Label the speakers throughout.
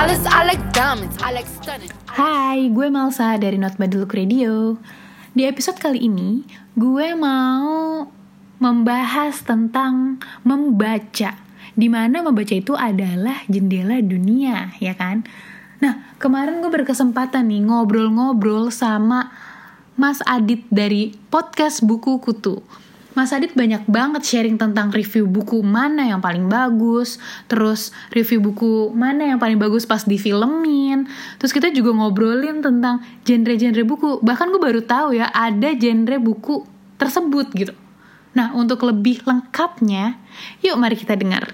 Speaker 1: like diamonds, like stunning.
Speaker 2: Hai, gue Malsa dari Not Bad Look Radio. Di episode kali ini, gue mau membahas tentang membaca. Di mana membaca itu adalah jendela dunia, ya kan? Nah, kemarin gue berkesempatan nih ngobrol-ngobrol sama Mas Adit dari podcast Buku Kutu. Mas Adit banyak banget sharing tentang review buku mana yang paling bagus, terus review buku mana yang paling bagus pas difilmin. Terus kita juga ngobrolin tentang genre-genre buku. Bahkan gue baru tahu ya ada genre buku tersebut gitu. Nah, untuk lebih lengkapnya, yuk mari kita dengar.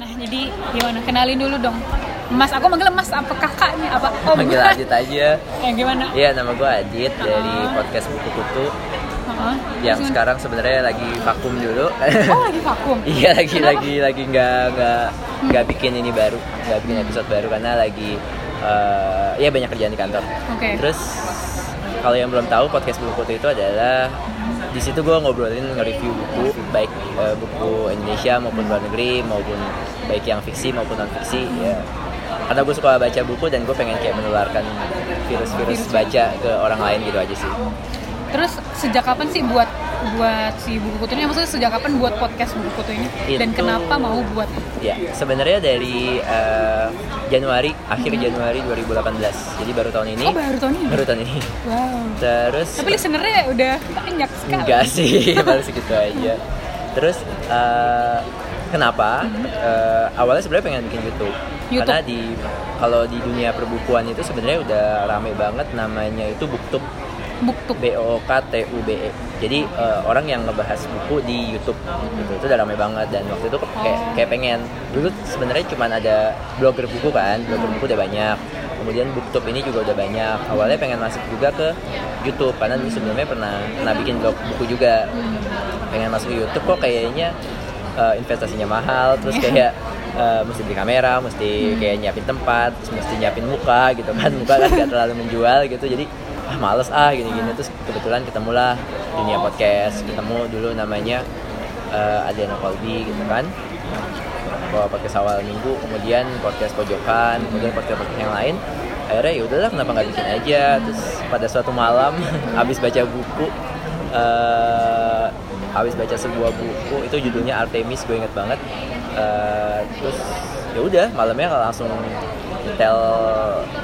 Speaker 3: Nah, jadi gimana? Kenalin dulu dong. Mas, aku manggil Mas apa kakaknya apa om?
Speaker 4: Manggil Adit aja.
Speaker 3: Yang gimana?
Speaker 4: Iya, nama gue Adit dari podcast Buku Kutu
Speaker 3: Heeh.
Speaker 4: yang sekarang sebenarnya lagi vakum dulu.
Speaker 3: Oh, lagi vakum.
Speaker 4: iya, lagi
Speaker 3: Kenapa?
Speaker 4: lagi lagi nggak nggak nggak bikin ini baru, nggak bikin episode baru karena lagi eh, ya banyak kerjaan di kantor.
Speaker 3: Oke.
Speaker 4: Terus kalau yang belum tahu podcast Buku Kutu itu adalah di situ gue ngobrolin nge-review buku baik eh, buku Indonesia maupun luar negeri maupun baik yang fiksi maupun non fiksi ya karena gue suka baca buku dan gue pengen kayak menularkan virus-virus baca ke orang lain gitu aja sih
Speaker 3: Terus sejak kapan sih buat buat si buku kutu ini? Maksudnya sejak kapan buat podcast buku kutu ini? Dan
Speaker 4: Itu-
Speaker 3: kenapa mau buat?
Speaker 4: Ya, sebenarnya dari eh, Januari, akhir Januari 2018. Jadi baru tahun ini.
Speaker 3: Oh, baru tahun ini?
Speaker 4: Baru tahun ini.
Speaker 3: Wow.
Speaker 4: Terus
Speaker 3: Tapi listenernya udah banyak sekali.
Speaker 4: enggak sih, baru segitu aja. Terus eh, kenapa? Eh, awalnya sebenarnya pengen bikin YouTube.
Speaker 3: YouTube.
Speaker 4: Karena di kalau di dunia perbukuan itu sebenarnya udah rame banget namanya itu booktube.
Speaker 3: Buktuk.
Speaker 4: B O K T U B E. Jadi eh, orang yang ngebahas buku di YouTube gitu. Itu udah rame banget dan waktu itu kayak kayak pengen. Dulu sebenarnya cuma ada blogger buku kan, blogger buku udah banyak. Kemudian booktube ini juga udah banyak. Awalnya pengen masuk juga ke YouTube karena dulu sebelumnya pernah pernah bikin blog buku juga. Pengen masuk ke YouTube kok kayaknya eh, investasinya mahal, terus kayak eh, mesti beli kamera, mesti kayak nyiapin tempat, mesti nyiapin muka gitu kan, muka kan gak terlalu menjual gitu, jadi ah males ah gini-gini. Terus kebetulan ketemulah dunia podcast. Ketemu dulu namanya uh, Adriana Kolbi gitu kan. Bawa podcast awal minggu kemudian podcast pojokan kemudian podcast podcast yang lain. Akhirnya ya udahlah kenapa nggak bikin aja? Terus pada suatu malam habis baca buku eh, habis baca sebuah buku itu judulnya Artemis gue inget banget. Eh, terus ya udah malamnya langsung nyetel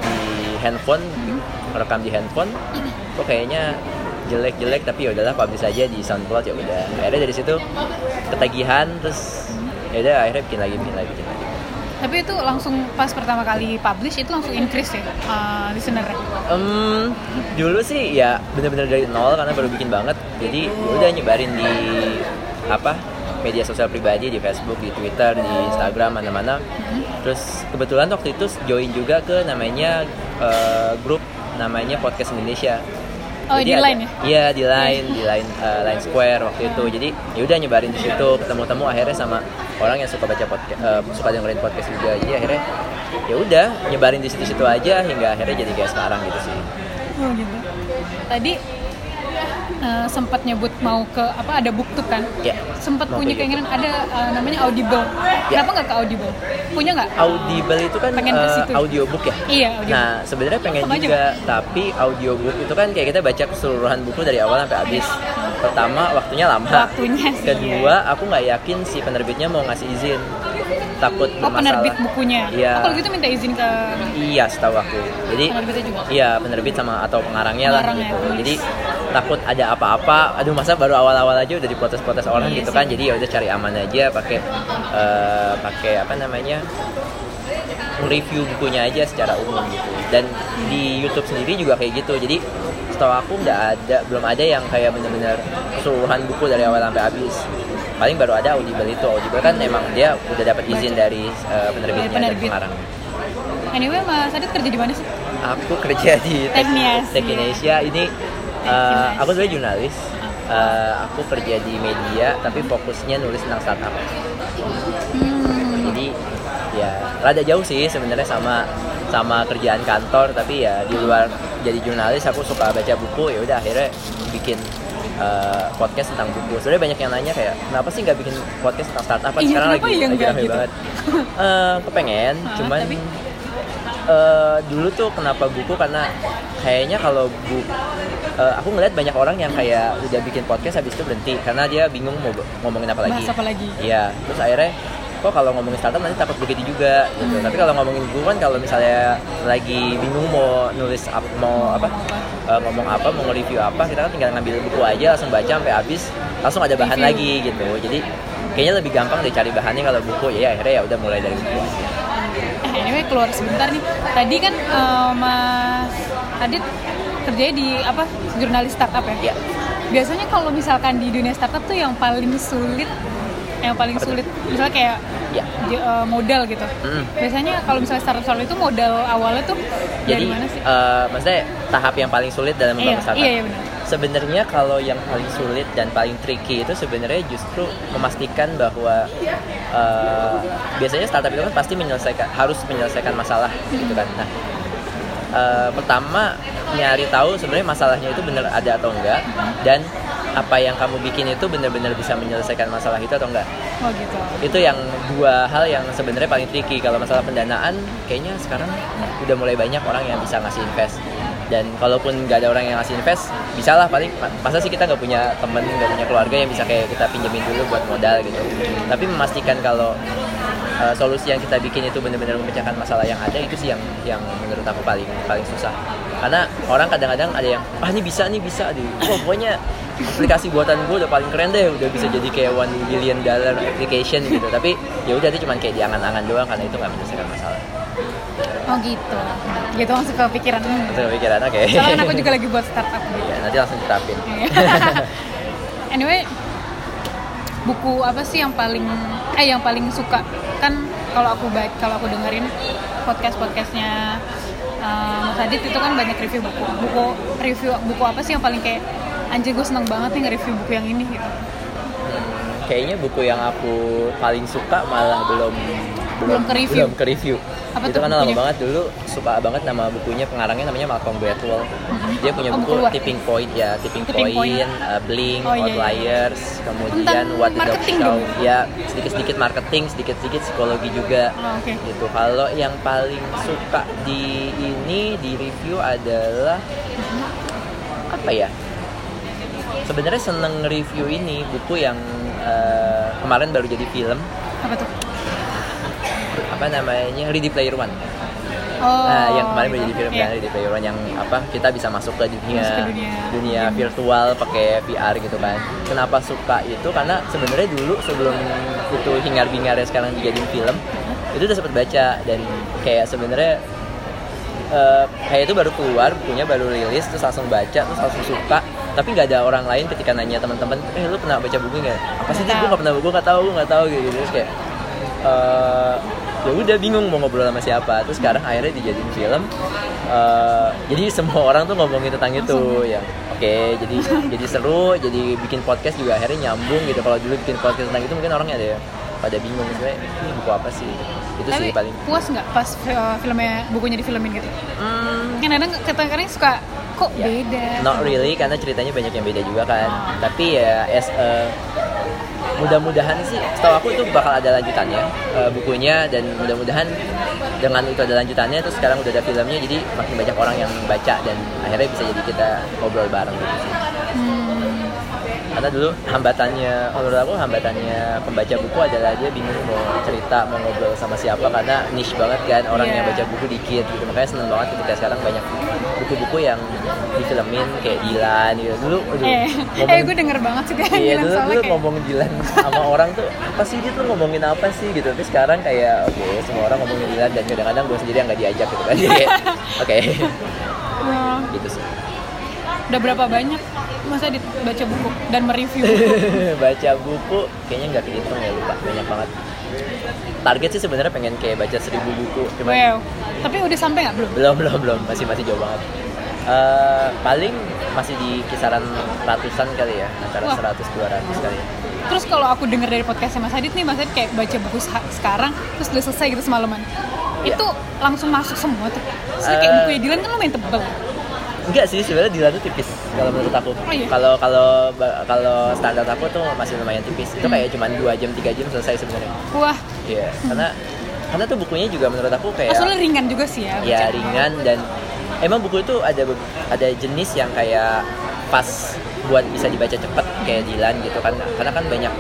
Speaker 4: di handphone rekam di handphone kok kayaknya jelek-jelek tapi ya udahlah publish aja di SoundCloud ya udah. Akhirnya dari situ ketagihan terus ya udah akhirnya bikin lagi bikin lagi bikin lagi.
Speaker 3: Tapi itu langsung pas pertama kali publish itu langsung increase ya uh, listenernya.
Speaker 4: Em, dulu sih ya bener-bener dari nol karena baru bikin banget. Jadi ya udah nyebarin di apa media sosial pribadi di Facebook di Twitter di Instagram mana-mana. Terus kebetulan waktu itu join juga ke namanya eh, grup namanya podcast Indonesia
Speaker 3: Oh, di
Speaker 4: ada-
Speaker 3: Line ya?
Speaker 4: Iya di line, di line eh, line Square waktu itu. Jadi ya udah nyebarin di situ, ketemu-temu akhirnya sama orang yang suka baca podcast, suka dengerin podcast juga. Jadi akhirnya ya udah nyebarin di situ-situ aja hingga akhirnya jadi kayak sekarang gitu sih.
Speaker 3: Oh gitu. Tadi uh, sempat nyebut mau ke apa ada booktube kan?
Speaker 4: Ya.
Speaker 3: Sempat punya
Speaker 4: ke
Speaker 3: keinginan ada uh, namanya Audible.
Speaker 4: Ya.
Speaker 3: Kenapa nggak ke Audible? Punya nggak?
Speaker 4: Audible itu kan
Speaker 3: Pengen ke
Speaker 4: eh,
Speaker 3: situ.
Speaker 4: audiobook ya.
Speaker 3: Iya, audiobook.
Speaker 4: Nah sebenarnya pengen
Speaker 3: Sama aja,
Speaker 4: juga, tapi audiobook itu kan kayak kita baca keseluruhan buku dari awal sampai habis. Pertama waktunya lama.
Speaker 3: Waktunya sih,
Speaker 4: Kedua aku nggak yakin si penerbitnya mau ngasih izin. Takut
Speaker 3: Oh
Speaker 4: bermasalah.
Speaker 3: penerbit bukunya.
Speaker 4: Iya.
Speaker 3: Oh, kalau gitu minta izin ke
Speaker 4: Iya, setahu aku. Jadi
Speaker 3: Penerbitnya juga?
Speaker 4: Iya, penerbit sama atau pengarangnya lah
Speaker 3: Pengarangnya,
Speaker 4: gitu.
Speaker 3: penulis.
Speaker 4: Jadi takut ada apa-apa. Aduh, masa baru awal-awal aja udah diprotes-protes orang
Speaker 3: Iya
Speaker 4: gitu
Speaker 3: sih.
Speaker 4: kan. Jadi ya udah cari aman aja pakai eh, pakai apa namanya? review bukunya aja secara umum gitu. Dan di YouTube sendiri juga kayak gitu. Jadi setahu aku nggak ada belum ada yang kayak bener-bener keseluruhan buku dari awal sampai habis paling baru ada Audible itu Audible kan emang dia udah dapat izin dari eh, penerbitnya dan
Speaker 3: penerbit.
Speaker 4: pengarang
Speaker 3: Anyway, Mas Adit kerja di mana sih?
Speaker 4: aku kerja di
Speaker 3: Teknias.
Speaker 4: Indonesia ini uh, aku sebenarnya jurnalis Uh, aku kerja di media tapi fokusnya nulis tentang startup
Speaker 3: Hmm.
Speaker 4: jadi ya rada jauh sih sebenarnya sama sama kerjaan kantor tapi ya di luar jadi jurnalis aku suka baca buku ya udah akhirnya bikin uh, podcast tentang buku sebenarnya banyak yang nanya kayak kenapa sih nggak bikin podcast tentang startup kan
Speaker 3: Iya,
Speaker 4: sekarang lagi
Speaker 3: ya
Speaker 4: lagi rame
Speaker 3: gitu?
Speaker 4: banget Eh, kepengen
Speaker 3: Hah,
Speaker 4: cuman
Speaker 3: tapi?
Speaker 4: eh, dulu tuh kenapa buku karena kayaknya kalau bu eh, aku ngeliat banyak orang yang kayak udah bikin podcast habis itu berhenti karena dia bingung mau ngomongin apa lagi
Speaker 3: Bahas apa lagi?
Speaker 4: iya terus akhirnya kok kalau ngomongin startup nanti takut begitu juga gitu tapi kalau ngomongin buku kan kalau misalnya lagi bingung mau nulis ap- mau apa eh, ngomong apa mau nge-review apa kita kan tinggal ngambil buku aja langsung baca sampai habis langsung ada bahan
Speaker 3: Review.
Speaker 4: lagi gitu jadi kayaknya lebih gampang deh cari bahannya kalau buku ya akhirnya ya udah mulai dari buku aja
Speaker 3: Eh, anyway keluar sebentar nih. Tadi kan eh, Mas Adit kerjanya di apa jurnalis startup ya?
Speaker 4: ya
Speaker 3: Biasanya kalau misalkan di dunia startup tuh yang paling sulit, yang paling sulit, misalnya kayak
Speaker 4: ya
Speaker 3: eh, modal gitu.
Speaker 4: Mm.
Speaker 3: Biasanya kalau misalnya startup startup itu modal awalnya tuh
Speaker 4: jadi
Speaker 3: dari mana sih?
Speaker 4: eh, maksudnya tahap yang paling sulit dalam
Speaker 3: Iya,
Speaker 4: membangun startup
Speaker 3: iya, iya benar.
Speaker 4: sebenarnya kalau yang paling sulit dan paling tricky itu sebenarnya justru memastikan bahwa eh, biasanya startup itu kan pasti menyelesaikan harus menyelesaikan masalah gitu kan nah eh, pertama nyari tahu sebenarnya masalahnya itu benar ada atau enggak dan apa yang kamu bikin itu benar-benar bisa menyelesaikan masalah itu atau enggak?
Speaker 3: Oh gitu.
Speaker 4: itu yang dua hal yang sebenarnya paling tricky. Kalau masalah pendanaan kayaknya sekarang udah mulai banyak orang yang bisa ngasih invest. Dan kalaupun nggak ada orang yang ngasih invest bisa lah paling masa sih kita nggak punya temen nggak punya keluarga yang bisa kayak kita pinjemin dulu buat modal gitu. Tapi memastikan kalau uh, solusi yang kita bikin itu benar-benar memecahkan masalah yang ada itu sih yang yang menurut aku paling paling susah. Karena orang kadang-kadang ada yang ah ini bisa nih bisa. Oh, pokoknya aplikasi buatan gue udah paling keren deh udah bisa jadi kayak one billion dollar application gitu tapi ya udah itu cuma kayak diangan-angan doang karena itu nggak menyelesaikan masalah
Speaker 3: Oh gitu. Gitu langsung kepikiran. Hmm.
Speaker 4: itu pikiran oke
Speaker 3: Soalnya kan aku juga lagi buat startup gitu.
Speaker 4: ya, nanti langsung diterapin
Speaker 3: Iya. anyway, buku apa sih yang paling eh yang paling suka? Kan kalau aku baik kalau aku dengerin podcast podcastnya uh, Mas Adit itu kan banyak review buku. Buku review buku apa sih yang paling kayak anjir gue seneng banget nih nge-review buku yang ini gitu.
Speaker 4: Hmm, kayaknya buku yang aku paling suka malah belum
Speaker 3: Belum
Speaker 4: belum ke review
Speaker 3: Apa
Speaker 4: itu kan lama banget. Dulu suka banget nama bukunya pengarangnya namanya Malcolm Gladwell. Dia punya
Speaker 3: Oh,
Speaker 4: buku
Speaker 3: luar.
Speaker 4: Tipping Point ya Tipping,
Speaker 3: Tipping
Speaker 4: Point,
Speaker 3: Point.
Speaker 4: uh, Blink,
Speaker 3: Oh, iya, iya.
Speaker 4: Outliers kemudian
Speaker 3: Tentang
Speaker 4: What the Dog Show ya sedikit-sedikit marketing sedikit-sedikit psikologi juga.
Speaker 3: Oh, oke.
Speaker 4: gitu. Kalau yang paling suka di ini di review adalah apa ya sebenarnya seneng review ini buku yang eh, kemarin baru jadi film
Speaker 3: Apa tuh?
Speaker 4: apa namanya Ready Player One
Speaker 3: Oh.
Speaker 4: nah yang kemarin baru jadi film
Speaker 3: Iya.
Speaker 4: kan Ready Player One yang apa kita bisa masuk ke dunia
Speaker 3: Masuk ke dunia.
Speaker 4: dunia virtual pakai VR gitu kan kenapa suka itu karena sebenarnya dulu sebelum itu hingar bingar sekarang dijadiin film itu udah sempet baca dan kayak sebenarnya eh, kayak itu baru keluar bukunya baru rilis terus langsung baca terus langsung suka. Tapi nggak ada orang lain ketika nanya teman-teman eh lu pernah baca buku nggak? Apa sih gue nggak pernah buku nggak tahu nggak tahu gitu terus kayak eh, ya udah bingung mau ngobrol sama siapa. Terus sekarang akhirnya dijadiin film. Eh, jadi semua orang tuh ngomongin tentang itu yang oke jadi jadi seru jadi bikin podcast juga akhirnya nyambung gitu. Kalau dulu bikin podcast tentang itu mungkin orangnya ada yang pada bingung sebenarnya ini buku apa sih itu
Speaker 3: Tapi
Speaker 4: sih paling
Speaker 3: puas nggak pas uh, filmnya bukunya difilmin gitu?
Speaker 4: Hmm,
Speaker 3: Kan kadang kadang suka kok
Speaker 4: Ya.
Speaker 3: beda.
Speaker 4: Not really karena ceritanya banyak yang beda juga kan. Tapi ya as a mudah-mudahan sih setahu aku itu bakal ada lanjutannya eh, bukunya dan mudah-mudahan dengan itu ada lanjutannya terus sekarang udah ada filmnya jadi makin banyak orang yang baca dan akhirnya bisa jadi kita ngobrol bareng gitu sih.
Speaker 3: Hmm.
Speaker 4: Karena dulu hambatannya menurut aku hambatannya pembaca buku adalah dia bingung mau cerita mau ngobrol sama siapa karena niche banget kan orang
Speaker 3: Iya.
Speaker 4: yang baca buku dikit gitu. Makanya seneng banget ketika sekarang banyak buku-buku yang difilmin kayak Dilan gitu. Dulu aduh,
Speaker 3: Eh,
Speaker 4: ngomong-
Speaker 3: eh gue denger banget sih kayak
Speaker 4: Iya
Speaker 3: Gilang
Speaker 4: dulu, dulu
Speaker 3: kayak
Speaker 4: ngomong Dilan sama orang tuh apa sih dia tuh ngomongin apa sih gitu. Tapi sekarang kayak oke semua orang ngomongin Dilan dan kadang-kadang gue sendiri yang nggak diajak gitu kan. Oke.
Speaker 3: Eh,
Speaker 4: gitu sih
Speaker 3: udah berapa banyak masa baca buku dan mereview buku?
Speaker 4: baca buku kayaknya nggak kehitung ya lupa banyak banget target sih sebenarnya pengen kayak baca seribu buku cuma
Speaker 3: wow. Tapi udah sampai nggak belum?
Speaker 4: belum belum belum masih masih jauh banget Eh, paling masih di kisaran ratusan kali ya antara
Speaker 3: Wah.
Speaker 4: 100 200 kali ya.
Speaker 3: Terus kalau aku denger dari podcastnya Mas Adit nih, Mas Adit kayak baca buku sekarang, terus udah selesai gitu semalaman.
Speaker 4: Iya.
Speaker 3: Itu langsung masuk semua tuh. Soalnya kayak
Speaker 4: Eh.
Speaker 3: bukunya Dylan kan lumayan tebel.
Speaker 4: Enggak sih sebenarnya Dilan tuh tipis kalau menurut aku.
Speaker 3: Oh, iya?
Speaker 4: Kalau kalau kalau standar aku tuh masih lumayan tipis. Itu kayak cuma 2 jam 3 jam selesai sebenarnya.
Speaker 3: Wah,
Speaker 4: Iya, karena karena tuh bukunya juga menurut aku kayak
Speaker 3: soalnya ringan juga sih ya.
Speaker 4: ya ringan dan emang buku itu ada ada jenis yang kayak pas buat bisa dibaca cepet kayak Dilan gitu kan karena kan banyak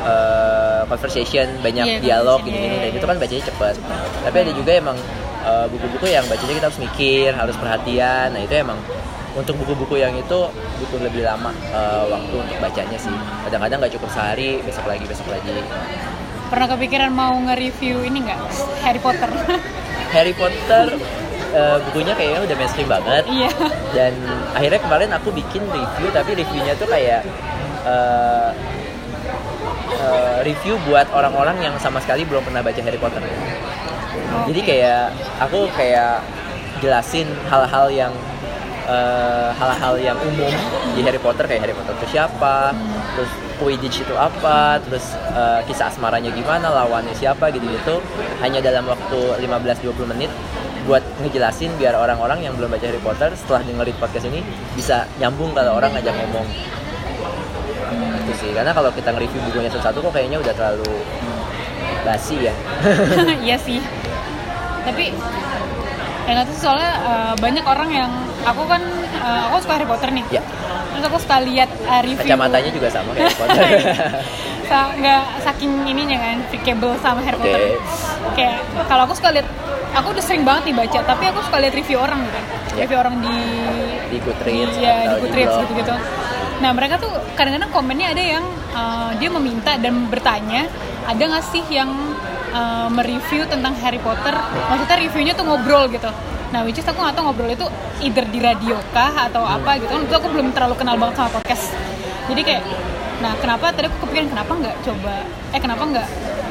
Speaker 4: eh, conversation banyak
Speaker 3: Iya,
Speaker 4: dialog gini-gini
Speaker 3: iya,
Speaker 4: dan
Speaker 3: iya.
Speaker 4: itu kan bacanya cepet tapi ada juga emang eh, buku-buku yang bacanya kita harus mikir harus perhatian nah itu emang untuk buku-buku yang itu butuh lebih lama eh, waktu untuk bacanya sih kadang-kadang nggak cukup sehari besok lagi besok lagi
Speaker 3: Pernah kepikiran mau nge-review ini nggak? Harry Potter.
Speaker 4: Harry Potter eh, bukunya kayaknya udah mainstream banget
Speaker 3: Iya.
Speaker 4: dan akhirnya kemarin aku bikin review tapi reviewnya tuh kayak eh, review buat orang-orang yang sama sekali belum pernah baca Harry Potter jadi kayak aku kayak jelasin hal-hal yang eh, hal-hal yang umum di Harry Potter kayak Harry Potter itu siapa terus Quidditch itu apa terus eh, kisah asmaranya gimana lawannya siapa gitu-gitu. Hanya dalam waktu 15-20 menit buat ngejelasin biar orang-orang yang belum baca Harry Potter setelah dengerin podcast ini bisa nyambung kalau orang ngajak ngomong. Itu sih karena kalau kita nge-review bukunya satu-satu kok kayaknya udah terlalu basi ya.
Speaker 3: Iya sih. Tapi yang sih, soalnya eh, banyak orang yang aku kan eh, aku suka Harry Potter nih.
Speaker 4: ya
Speaker 3: Terus aku suka lihat eh, review.
Speaker 4: kacamatanya juga sama kayak Harry Potter
Speaker 3: Sa- nggak saking ininya kan freakable sama Harry
Speaker 4: Oke.
Speaker 3: Potter kayak kalau aku suka lihat aku udah sering banget nih baca tapi aku suka lihat review orang gitu
Speaker 4: Ya.
Speaker 3: review orang di
Speaker 4: di Goodreads
Speaker 3: ya di Goodreads
Speaker 4: blog.
Speaker 3: gitu-gitu nah mereka tuh kadang-kadang komennya ada yang uh, dia meminta dan bertanya ada nggak sih yang uh, mereview tentang Harry Potter. Maksudnya reviewnya tuh ngobrol gitu. Nah which is aku nggak tahu ngobrol itu either di radio kah atau apa gitu. Kan itu aku belum terlalu kenal banget sama podcast. Jadi kayak nah kenapa tadi aku kepikiran kenapa nggak coba? Eh kenapa nggak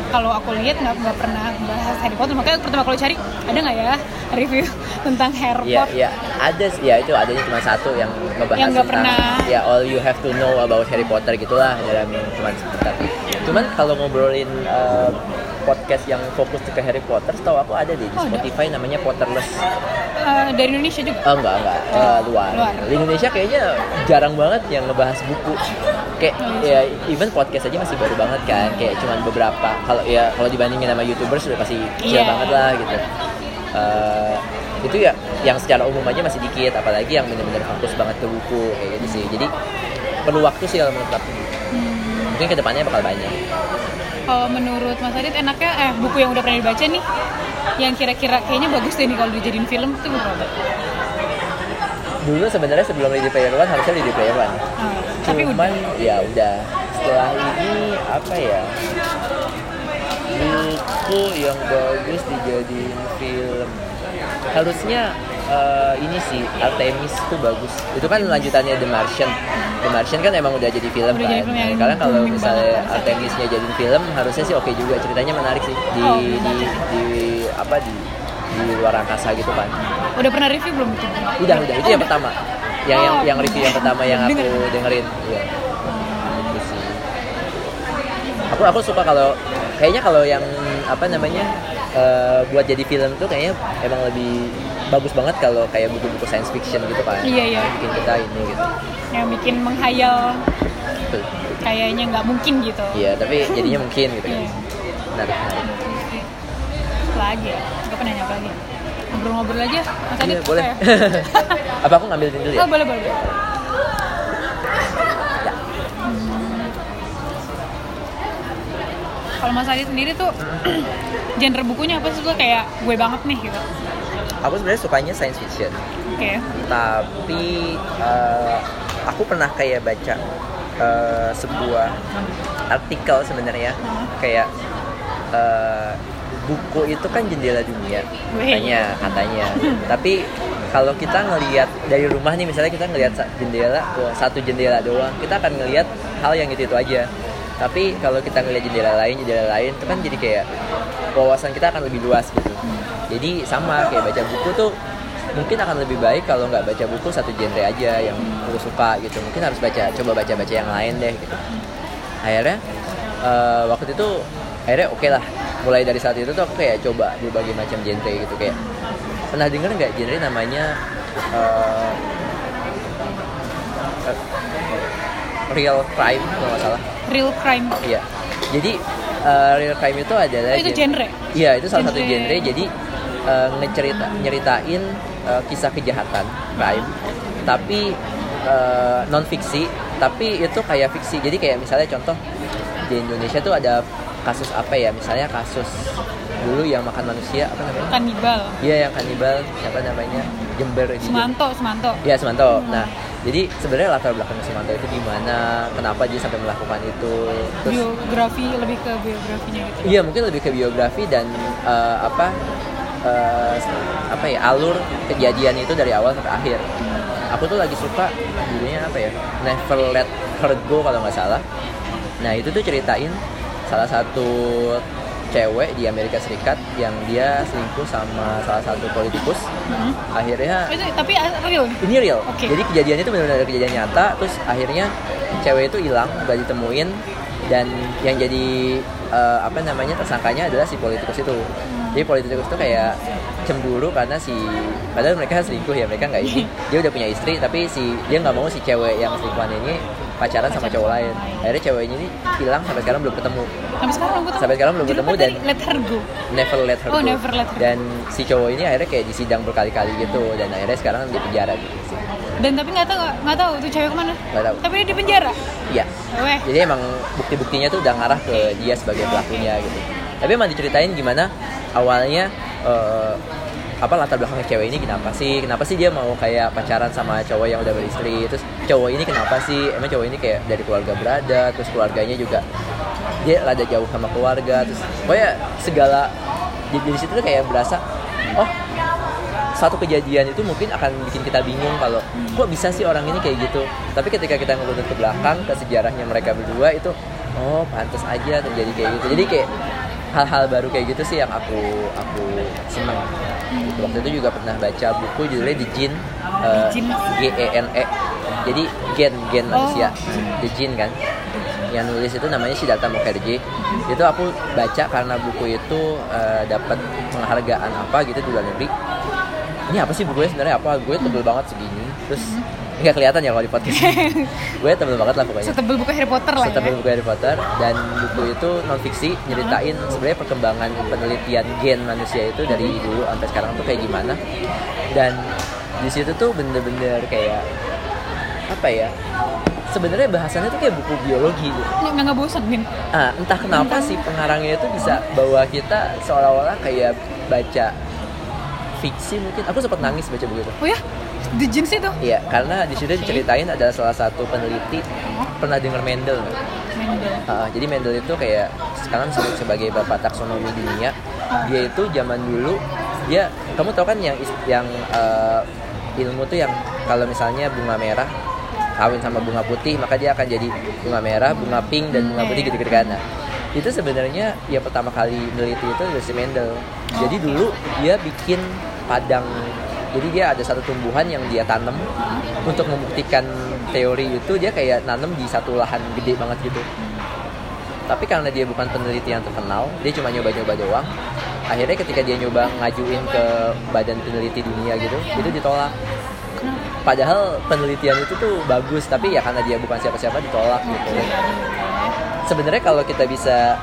Speaker 3: kalau aku lihat nggak nggak pernah bahas Harry Potter. Makanya pertama kalau cari ada nggak ya review tentang Harry
Speaker 4: Iya,
Speaker 3: Potter?
Speaker 4: iya, ada sih, ya itu adanya cuma satu yang ngebahas
Speaker 3: Yang nggak
Speaker 4: tentang
Speaker 3: pernah.
Speaker 4: ya all you have to know about Harry Potter gitulah dalam cuma sebentar. Cuman kalau ngobrolin eh, podcast yang fokus ke Harry Potter, setahu aku ada deh di
Speaker 3: Oh, ada.
Speaker 4: Spotify namanya Potterless.
Speaker 3: Eh, dari Indonesia juga
Speaker 4: Oh enggak enggak eh, luar.
Speaker 3: Luar.
Speaker 4: Di Indonesia kayaknya jarang banget yang ngebahas buku. Kayak ya even podcast aja masih baru banget kan. Kayak cuman beberapa. Kalau ya kalau dibandingin sama YouTubers udah pasti kecil
Speaker 3: Iya.
Speaker 4: banget lah gitu. Eh, itu ya yang secara umum aja masih dikit apalagi yang benar-benar fokus banget ke buku kayak gitu sih. Jadi perlu waktu sih kalau menurut aku.
Speaker 3: Hmm.
Speaker 4: Mungkin ke depannya bakal banyak.
Speaker 3: Kalau menurut Mas Adit enaknya eh buku yang udah pernah dibaca nih yang kira-kira kayaknya bagus deh nih kalau dijadiin film tuh buku apa?
Speaker 4: Dulu sebenarnya sebelum Ready Player One harusnya Ready Player One.
Speaker 3: Ah, tapi
Speaker 4: cuman
Speaker 3: udah
Speaker 4: ya udah setelah ini apa ya buku yang bagus dijadiin film harusnya eh, ini sih Artemis tuh bagus. Itu kan lanjutannya The Martian. The Martian kan emang udah jadi film
Speaker 3: Udah
Speaker 4: kan?
Speaker 3: jadi film yang
Speaker 4: Nah, karena kalau misalnya. Artemisnya jadiin film harusnya sih oke juga. Ceritanya menarik sih. Di
Speaker 3: Oh,
Speaker 4: di, di apa di di luar angkasa gitu kan.
Speaker 3: Udah pernah review belum itu?
Speaker 4: udah udah. Itu yang pertama. Yang yang
Speaker 3: Oh.
Speaker 4: yang review yang pertama yang aku
Speaker 3: Dengerin.
Speaker 4: dengerin. Iya. Gitu sih. Aku aku suka kalau kayaknya kalau yang apa namanya eh, buat jadi film tuh kayaknya emang lebih bagus banget kalau kayak buku-buku science fiction gitu kan
Speaker 3: Iya, iya.
Speaker 4: bikin kita ini gitu
Speaker 3: yang bikin menghayal
Speaker 4: Betul.
Speaker 3: kayaknya nggak mungkin gitu
Speaker 4: iya tapi jadinya mungkin gitu kan
Speaker 3: Iya.
Speaker 4: menarik menarik
Speaker 3: lagi ya gue pengen nanya apa lagi ngobrol-ngobrol aja Mas Adit
Speaker 4: iya boleh
Speaker 3: ya?
Speaker 4: apa aku ngambil dulu ya
Speaker 3: oh boleh boleh boleh.
Speaker 4: Ya.
Speaker 3: Hmm. kalau Mas Adit sendiri tuh genre bukunya apa sih gue kayak gue banget nih gitu
Speaker 4: aku sebenarnya sukanya science fiction.
Speaker 3: Oke.
Speaker 4: Tapi eh, aku pernah kayak baca eh, sebuah artikel sebenarnya. Kayak eh, buku itu kan jendela dunia katanya katanya. Tapi kalau kita ngelihat dari rumah nih misalnya kita ngelihat jendela wah, satu jendela doang kita akan ngelihat hal yang itu itu aja. Tapi kalau kita ngelihat jendela lain jendela lain itu kan jadi kayak wawasan kita akan lebih luas gitu jadi sama kayak baca buku tuh mungkin akan lebih baik kalau nggak baca buku satu genre aja yang aku suka gitu mungkin harus baca coba baca baca yang lain deh gitu akhirnya eh, waktu itu akhirnya oke lah mulai dari saat itu tuh aku kayak coba berbagai macam genre gitu kayak pernah denger nggak genre namanya eh, eh, real crime kalau nggak salah
Speaker 3: real crime
Speaker 4: Iya. Jadi eh, real crime itu adalah
Speaker 3: Oh, itu
Speaker 4: gen-
Speaker 3: genre?
Speaker 4: Iya, itu salah satu
Speaker 3: Genre.
Speaker 4: genre. Jadi eh, ngecerita nyeritain eh, kisah kejahatan crime, tapi non fiksi, tapi itu kayak fiksi. Jadi kayak misalnya contoh di Indonesia tuh ada kasus apa ya? Misalnya kasus dulu yang makan manusia apa namanya?
Speaker 3: kanibal
Speaker 4: Iya yang kanibal siapa namanya Jember di
Speaker 3: Semanto Semanto
Speaker 4: Iya Semanto. Nah jadi sebenarnya latar belakang Semanto itu gimana? Kenapa dia sampai melakukan itu? Terus
Speaker 3: biografi lebih ke biografinya gitu
Speaker 4: Iya mungkin lebih ke biografi dan eh, apa eh, apa ya alur kejadian itu dari awal sampai akhir. Aku tuh lagi suka judulnya apa ya Never Let Her Go kalau nggak salah. Nah itu tuh ceritain salah satu cewek di Amerika Serikat yang dia selingkuh sama salah satu politikus. Akhirnya
Speaker 3: itu tapi real
Speaker 4: ini real.
Speaker 3: Oke.
Speaker 4: Jadi kejadian itu benar-benar kejadian nyata. Terus akhirnya cewek itu hilang, gak ditemuin dan yang jadi eh, apa namanya tersangkanya adalah si politikus itu. Jadi politikus itu kayak cemburu karena si padahal mereka selingkuh ya mereka nggak ini. Dia udah punya istri tapi si dia nggak mau si cewek yang selingkuhan ini pacaran sama cowok lain. Akhirnya ceweknya ini hilang sampai sekarang belum ketemu.
Speaker 3: Sampai sekarang belum ketemu.
Speaker 4: Sampai sekarang belum ketemu dan-
Speaker 3: let her go.
Speaker 4: never let her
Speaker 3: Oh,
Speaker 4: go.
Speaker 3: never let her go.
Speaker 4: dan si cowok ini akhirnya kayak disidang berkali-kali gitu dan akhirnya sekarang di penjara gitu sih.
Speaker 3: Dan tapi nggak tahu nggak tahu tuh cewek ke mana.
Speaker 4: Nggak tahu.
Speaker 3: tapi dia di penjara?
Speaker 4: Iya.
Speaker 3: Weh.
Speaker 4: jadi emang bukti-buktinya tuh udah ngarah ke dia sebagai pelakunya gitu tapi emang diceritain gimana awalnya eh, apa latar belakangnya cewek ini kenapa sih? Kenapa sih dia mau kayak pacaran sama cowok yang udah beristri? Terus cowok ini kenapa sih? Emang cowok ini kayak dari keluarga berada terus keluarganya juga dia rada jauh sama keluarga terus pokoknya segala di, di situ tuh kayak berasa oh satu kejadian itu mungkin akan bikin kita bingung kalau kok bisa sih orang ini kayak gitu. Tapi ketika kita ngurut ke belakang ke sejarahnya mereka berdua itu oh pantas aja terjadi kayak gitu. Jadi kayak hal-hal baru kayak gitu sih yang aku aku seneng Gitu. waktu itu juga pernah baca buku judulnya The Jin eh,
Speaker 3: Jin.
Speaker 4: G E N E. Jadi gen gen
Speaker 3: Oh.
Speaker 4: manusia. The Jin kan? Yang nulis itu namanya Siddhartha Mukherjee. Itu aku baca karena buku itu eh, dapat penghargaan apa gitu di luar negeri. Ini apa sih bukunya sebenarnya? Apa? Gue tebel banget segini. Terus nggak kelihatan ya kalau di podcast gue tebel banget lah pokoknya.
Speaker 3: Setebel buku Harry Potter lah
Speaker 4: Setebel
Speaker 3: ya
Speaker 4: buku Harry Potter dan buku itu non fiksi nyeritain sebenarnya perkembangan penelitian gen manusia itu dari dulu sampai sekarang tuh kayak gimana. Dan di situ tuh bener-bener kayak apa ya sebenarnya bahasannya tuh kayak buku biologi gitu.
Speaker 3: Nggak nggak bosan Min?
Speaker 4: Ah, entah kenapa sih pengarangnya itu bisa bawa kita seolah-olah kayak baca fiksi mungkin. Aku sempat nangis baca buku itu.
Speaker 3: Oh ya Jin sih tuh
Speaker 4: Iya, karena di situ diceritain adalah salah satu peneliti pernah dengar Mendel?
Speaker 3: Mendel
Speaker 4: Uh, jadi Mendel itu kayak sekarang disebut sebagai bapak taksonomi dunia. Dia itu zaman dulu dia kamu tahu kan yang yang uh, ilmu tuh yang kalau misalnya bunga merah kawin sama bunga putih maka dia akan jadi bunga merah, bunga pink dan bunga putih gitu-gitu kan. Nah, itu sebenarnya yang pertama kali meneliti itu dari si Mendel. Jadi dulu dia bikin padang jadi dia ada satu tumbuhan yang dia tanam untuk membuktikan teori itu dia kayak nanam di satu lahan gede banget gitu. Tapi karena dia bukan peneliti yang terkenal dia cuma nyoba-nyoba doang. Akhirnya ketika dia nyoba ngajuin ke badan peneliti dunia gitu itu ditolak. Padahal penelitian itu tuh bagus tapi ya karena dia bukan siapa-siapa ditolak gitu. Sebenarnya kalau kita bisa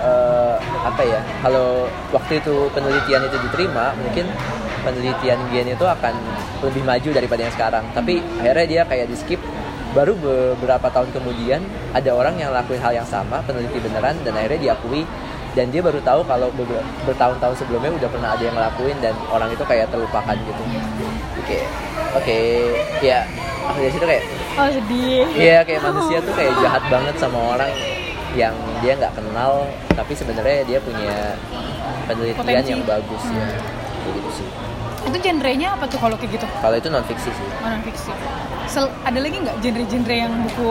Speaker 4: eh, apa ya kalau waktu itu penelitian itu diterima mungkin penelitian gen itu akan lebih maju daripada yang sekarang. Tapi akhirnya dia kayak di skip. Baru beberapa tahun kemudian ada orang yang lakuin hal yang sama peneliti beneran dan akhirnya diakui. Dan dia baru tahu kalau bertahun-tahun sebelumnya udah pernah ada yang ngelakuin dan orang itu kayak terlupakan gitu. Oke oke ya aku dari situ kayak
Speaker 3: oh sedih.
Speaker 4: Iya kayak manusia tuh kayak jahat banget sama orang yang dia nggak kenal tapi sebenarnya dia punya penelitian
Speaker 3: Potensi.
Speaker 4: yang bagus ya Kayak gitu sih.
Speaker 3: Itu genrenya apa tuh kalau kayak gitu?
Speaker 4: Kalau itu non fiksi sih.
Speaker 3: Non fiksi Sel, ada lagi nggak genre-genre yang buku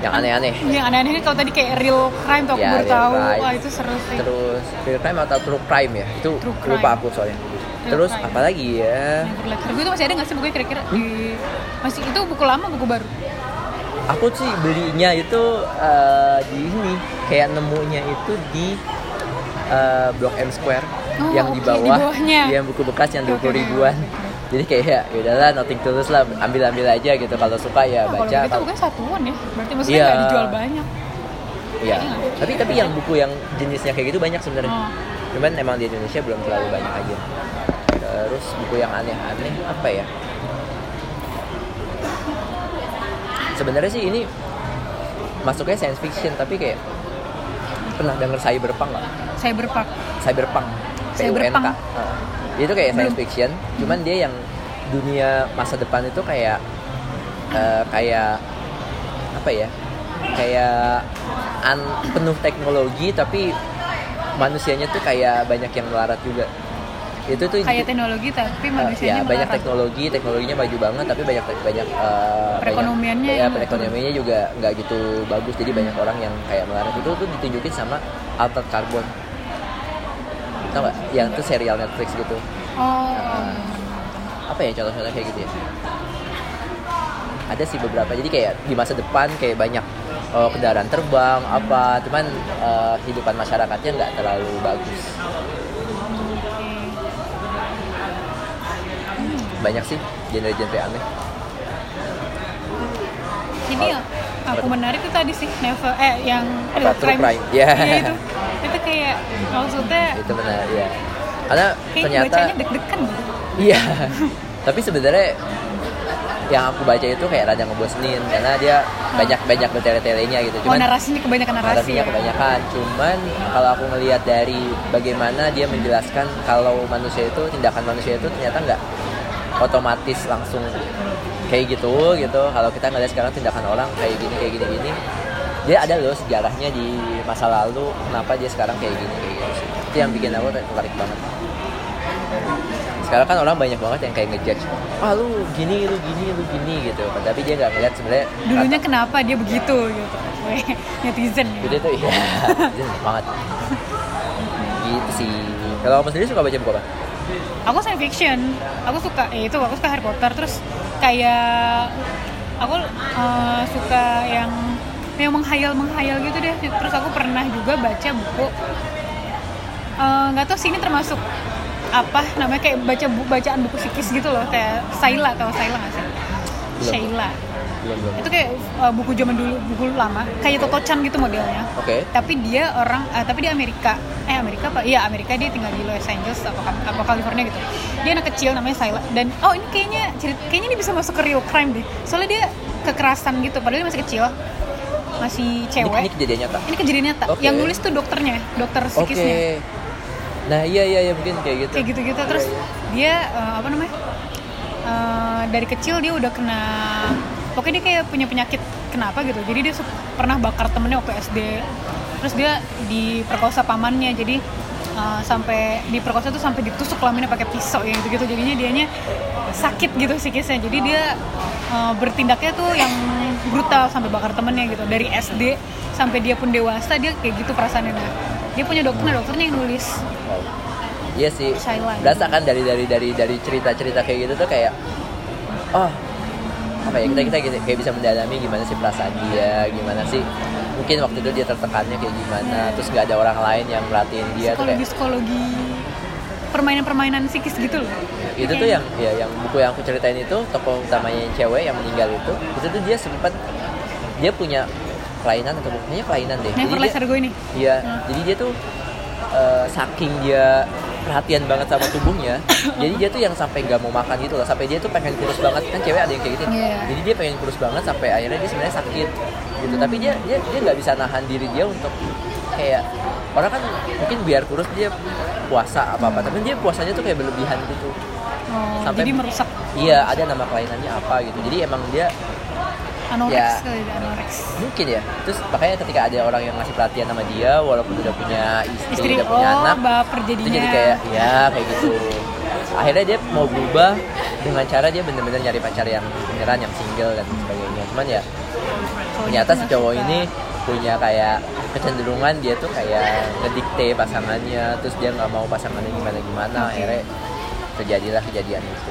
Speaker 4: yang aneh-aneh?
Speaker 3: Yang aneh-aneh kalau tadi kayak real crime tuh aku
Speaker 4: Ya,
Speaker 3: baru tahu.
Speaker 4: crime.
Speaker 3: wah itu seru sih.
Speaker 4: Terus real crime atau true crime ya? Itu
Speaker 3: True crime.
Speaker 4: lupa aku soalnya.
Speaker 3: Real
Speaker 4: terus
Speaker 3: crime.
Speaker 4: apalagi ya?
Speaker 3: Go itu masih ada nggak sih bukunya kira-kira di masih itu buku lama buku baru?
Speaker 4: Aku sih belinya itu eh, di ini. Kayak nemunya itu di eh, Blok M Square
Speaker 3: Oh,
Speaker 4: yang di
Speaker 3: oke, di
Speaker 4: bawah
Speaker 3: bawahnya.
Speaker 4: yang buku bekas yang dua puluh ribuan jadi kayak ya udahlah nothing tulus lah ambil ambil aja gitu kalau suka ya
Speaker 3: kalau
Speaker 4: baca kalau-
Speaker 3: bukan satuan ya berarti maksudnya
Speaker 4: Iya.
Speaker 3: nggak dijual banyak
Speaker 4: Iya.
Speaker 3: Nggak.
Speaker 4: Tapi tapi yang buku yang jenisnya kayak gitu banyak sebenarnya.
Speaker 3: Oh.
Speaker 4: Cuman emang di Indonesia belum terlalu banyak aja. Terus buku yang aneh-aneh apa ya? Sebenarnya sih ini masuknya science fiction tapi kayak pernah denger cyberpunk nggak?
Speaker 3: Cyberpunk.
Speaker 4: Cyberpunk. PUNK. Dia itu kayak science fiction, cuman dia yang dunia masa depan itu kayak eh, kayak apa ya? Kayak an- penuh teknologi tapi manusianya tuh kayak banyak yang melarat juga. Itu tuh
Speaker 3: Kayak teknologi tapi
Speaker 4: Eh,
Speaker 3: manusianya
Speaker 4: ya banyak
Speaker 3: melarat.
Speaker 4: teknologi teknologinya maju banget tapi banyak banyak eh,
Speaker 3: Perekonomiannya
Speaker 4: banyak, ya perekonomiannya juga nggak gitu bagus jadi banyak orang yang kayak melarat itu tuh ditunjukin sama Altered Carbon tau nggak? Yang tuh serial Netflix gitu.
Speaker 3: Oh.
Speaker 4: apa ya contoh-contoh kayak gitu ya? Ada sih beberapa. Jadi kayak di masa depan kayak banyak eh, kendaraan terbang apa cuman kehidupan masyarakatnya nggak terlalu bagus. Banyak sih genre-genre aneh.
Speaker 3: Ini
Speaker 4: Oh,
Speaker 3: aku menarik itu tadi sih Never eh yang
Speaker 4: Apa, True Crime? Iya.
Speaker 3: Iya itu. Itu kayak maksudnya
Speaker 4: itu benar ya karena
Speaker 3: kayak
Speaker 4: ternyata
Speaker 3: bacanya deg-degan gitu.
Speaker 4: Iya. Tapi sebenarnya yang aku baca itu kayak rada ngebosenin karena dia banyak banyak bertele-telenya gitu.
Speaker 3: Oh
Speaker 4: Cuman
Speaker 3: narasinya kebanyakan narasi.
Speaker 4: narasinya
Speaker 3: ya.
Speaker 4: kebanyakan. Cuman kalau aku ngelihat dari bagaimana dia menjelaskan kalau manusia itu tindakan manusia itu ternyata nggak otomatis langsung kayak gitu gitu. Kalau kita ngeliat sekarang tindakan orang kayak gini kayak gini gini, dia ada loh sejarahnya di masa lalu kenapa dia sekarang kayak gini kayak gitu. Itu yang bikin aku tertarik banget sekarang kan orang banyak banget yang kayak ngejudge ah lu gini lu gini lu gini gitu tapi dia nggak ngeliat sebenarnya
Speaker 3: Dulunya kenapa dia begitu gitu. Weh, netizen ya.
Speaker 4: gitu tuh iya banget gitu sih kalau kamu sendiri suka baca buku apa
Speaker 3: Aku science fiction. Aku suka eh, itu aku suka Harry Potter terus kayak aku eh, suka yang yang menghayal menghayal gitu deh. Terus aku pernah juga baca buku eh, nggak tahu sih ini termasuk apa namanya kayak baca bu, bacaan buku psikis gitu loh kayak Saila tahu Saila nggak sih?
Speaker 4: Belum. Belum belum
Speaker 3: Itu kayak eh, buku zaman dulu buku lama. Kayak Toto Chan gitu modelnya.
Speaker 4: oke.
Speaker 3: Tapi dia orang eh, tapi dia Amerika. Eh Amerika apa? Iya Amerika dia tinggal di Los Angeles apa, apa California gitu. Dia anak kecil namanya Syla dan oh ini kayaknya cerit kayaknya ini bisa masuk ke real crime deh. Soalnya dia kekerasan gitu padahal dia masih kecil. Masih
Speaker 4: ini,
Speaker 3: cewek.
Speaker 4: ini kejadian nyata?
Speaker 3: Ini kejadian nyata.
Speaker 4: Oke.
Speaker 3: yang nulis tuh dokternya dokter
Speaker 4: oke.
Speaker 3: Psikisnya
Speaker 4: nah iya iya iya mungkin kayak gitu.
Speaker 3: Kayak gitu-gitu. Terus dia eh, apa namanya? Eh, dari kecil dia udah kena pokoknya dia kayak punya penyakit kenapa gitu? Jadi dia pernah bakar temennya waktu SD terus dia diperkosa pamannya jadi eh, sampai diperkosa tuh sampai ditusuk kelaminnya pakai pisau ya gitu gitu jadinya dianya sakit gitu psikisnya jadi dia eh, bertindaknya tuh yang brutal sampai bakar temennya gitu. Dari SD sampai dia pun dewasa dia kayak gitu perasaannya. Nah dia punya dokter dokternya yang nulis.
Speaker 4: Iya sih. Berasa kan dari dari dari dari cerita-cerita kayak gitu tuh kayak oh apa ya kita kita gitu, kayak bisa mendalami gimana sih perasaan dia, gimana sih mungkin waktu itu dia tertekannya kayak gimana, terus nggak ada orang lain yang merhatiin dia tuh
Speaker 3: psikologi
Speaker 4: kayak
Speaker 3: psikologi permainan-permainan psikis gitu loh.
Speaker 4: Itu tuh yang ya yang buku yang aku ceritain itu tokoh utamanya yang cewek yang meninggal itu itu tuh dia sempat dia punya kelainan atau bukannya kelainan deh.
Speaker 3: Never
Speaker 4: Jadi dia-
Speaker 3: Go ini.
Speaker 4: Iya, jadi dia tuh eh, saking dia perhatian banget sama tubuhnya, jadi dia tuh yang sampai nggak mau makan gitu loh, sampai dia tuh pengen kurus banget kan cewek ada yang kayak gitu.
Speaker 3: Iya.
Speaker 4: Jadi dia pengen kurus banget sampai akhirnya dia sebenarnya sakit gitu, tapi dia dia dia nggak bisa nahan diri dia untuk kayak orang kan mungkin biar kurus dia puasa apa apa, tapi dia puasanya tuh kayak berlebihan gitu.
Speaker 3: oh,
Speaker 4: Sampai-
Speaker 3: jadi merusak
Speaker 4: Iya, ada nama kelainannya apa gitu. Jadi emang dia
Speaker 3: anoreks
Speaker 4: Ya.
Speaker 3: kali ya, anoreks
Speaker 4: mungkin ya. Terus makanya ketika ada orang yang ngasih perhatian sama dia, walaupun udah punya istri,
Speaker 3: istri
Speaker 4: udah punya
Speaker 3: oh
Speaker 4: anak,
Speaker 3: baper
Speaker 4: itu
Speaker 3: jadinya
Speaker 4: jadi kayak ya kayak gitu akhirnya dia mau berubah dengan cara dia bener-bener nyari pacar yang beneran yang single dan sebagainya cuman ya ternyata si cowok
Speaker 3: suka.
Speaker 4: ini punya kayak kecenderungan dia tuh kayak ngedikte pasangannya terus dia nggak mau pasangannya gimana gimana
Speaker 3: Oke.
Speaker 4: akhirnya terjadilah kejadian itu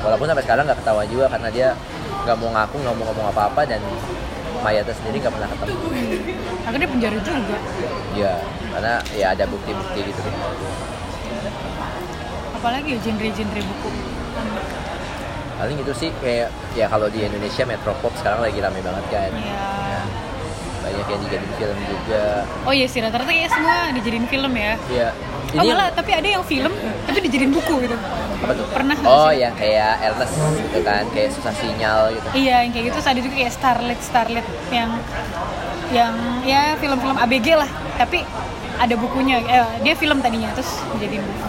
Speaker 4: walaupun sampai sekarang nggak ketahuan juga karena dia nggak mau ngaku nggak mau ngomong apa-apa dan mayatnya sendiri nggak pernah ketemu.
Speaker 3: Akhirnya dia penjara juga.
Speaker 4: Ya karena ya ada bukti-bukti gitu.
Speaker 3: Apalagi ya genre-genre buku.
Speaker 4: Paling itu sih kayak ya kalau di Indonesia Metropop sekarang lagi rame banget kan.
Speaker 3: Ya
Speaker 4: banyak yang dijadiin film juga
Speaker 3: oh iya sih rata-rata kayak semua dijadiin film ya
Speaker 4: Iya.
Speaker 3: oh malah tapi ada yang film tapi dijadiin buku gitu
Speaker 4: apa tuh?
Speaker 3: pernah
Speaker 4: Oh, yang kayak Ernest gitu kan, kayak susah sinyal gitu.
Speaker 3: Iya, yang kayak gitu. Ada juga kayak Starlet, Starlet yang yang ya film-film ABG lah. Tapi ada bukunya. Eh, dia film tadinya terus jadi buku.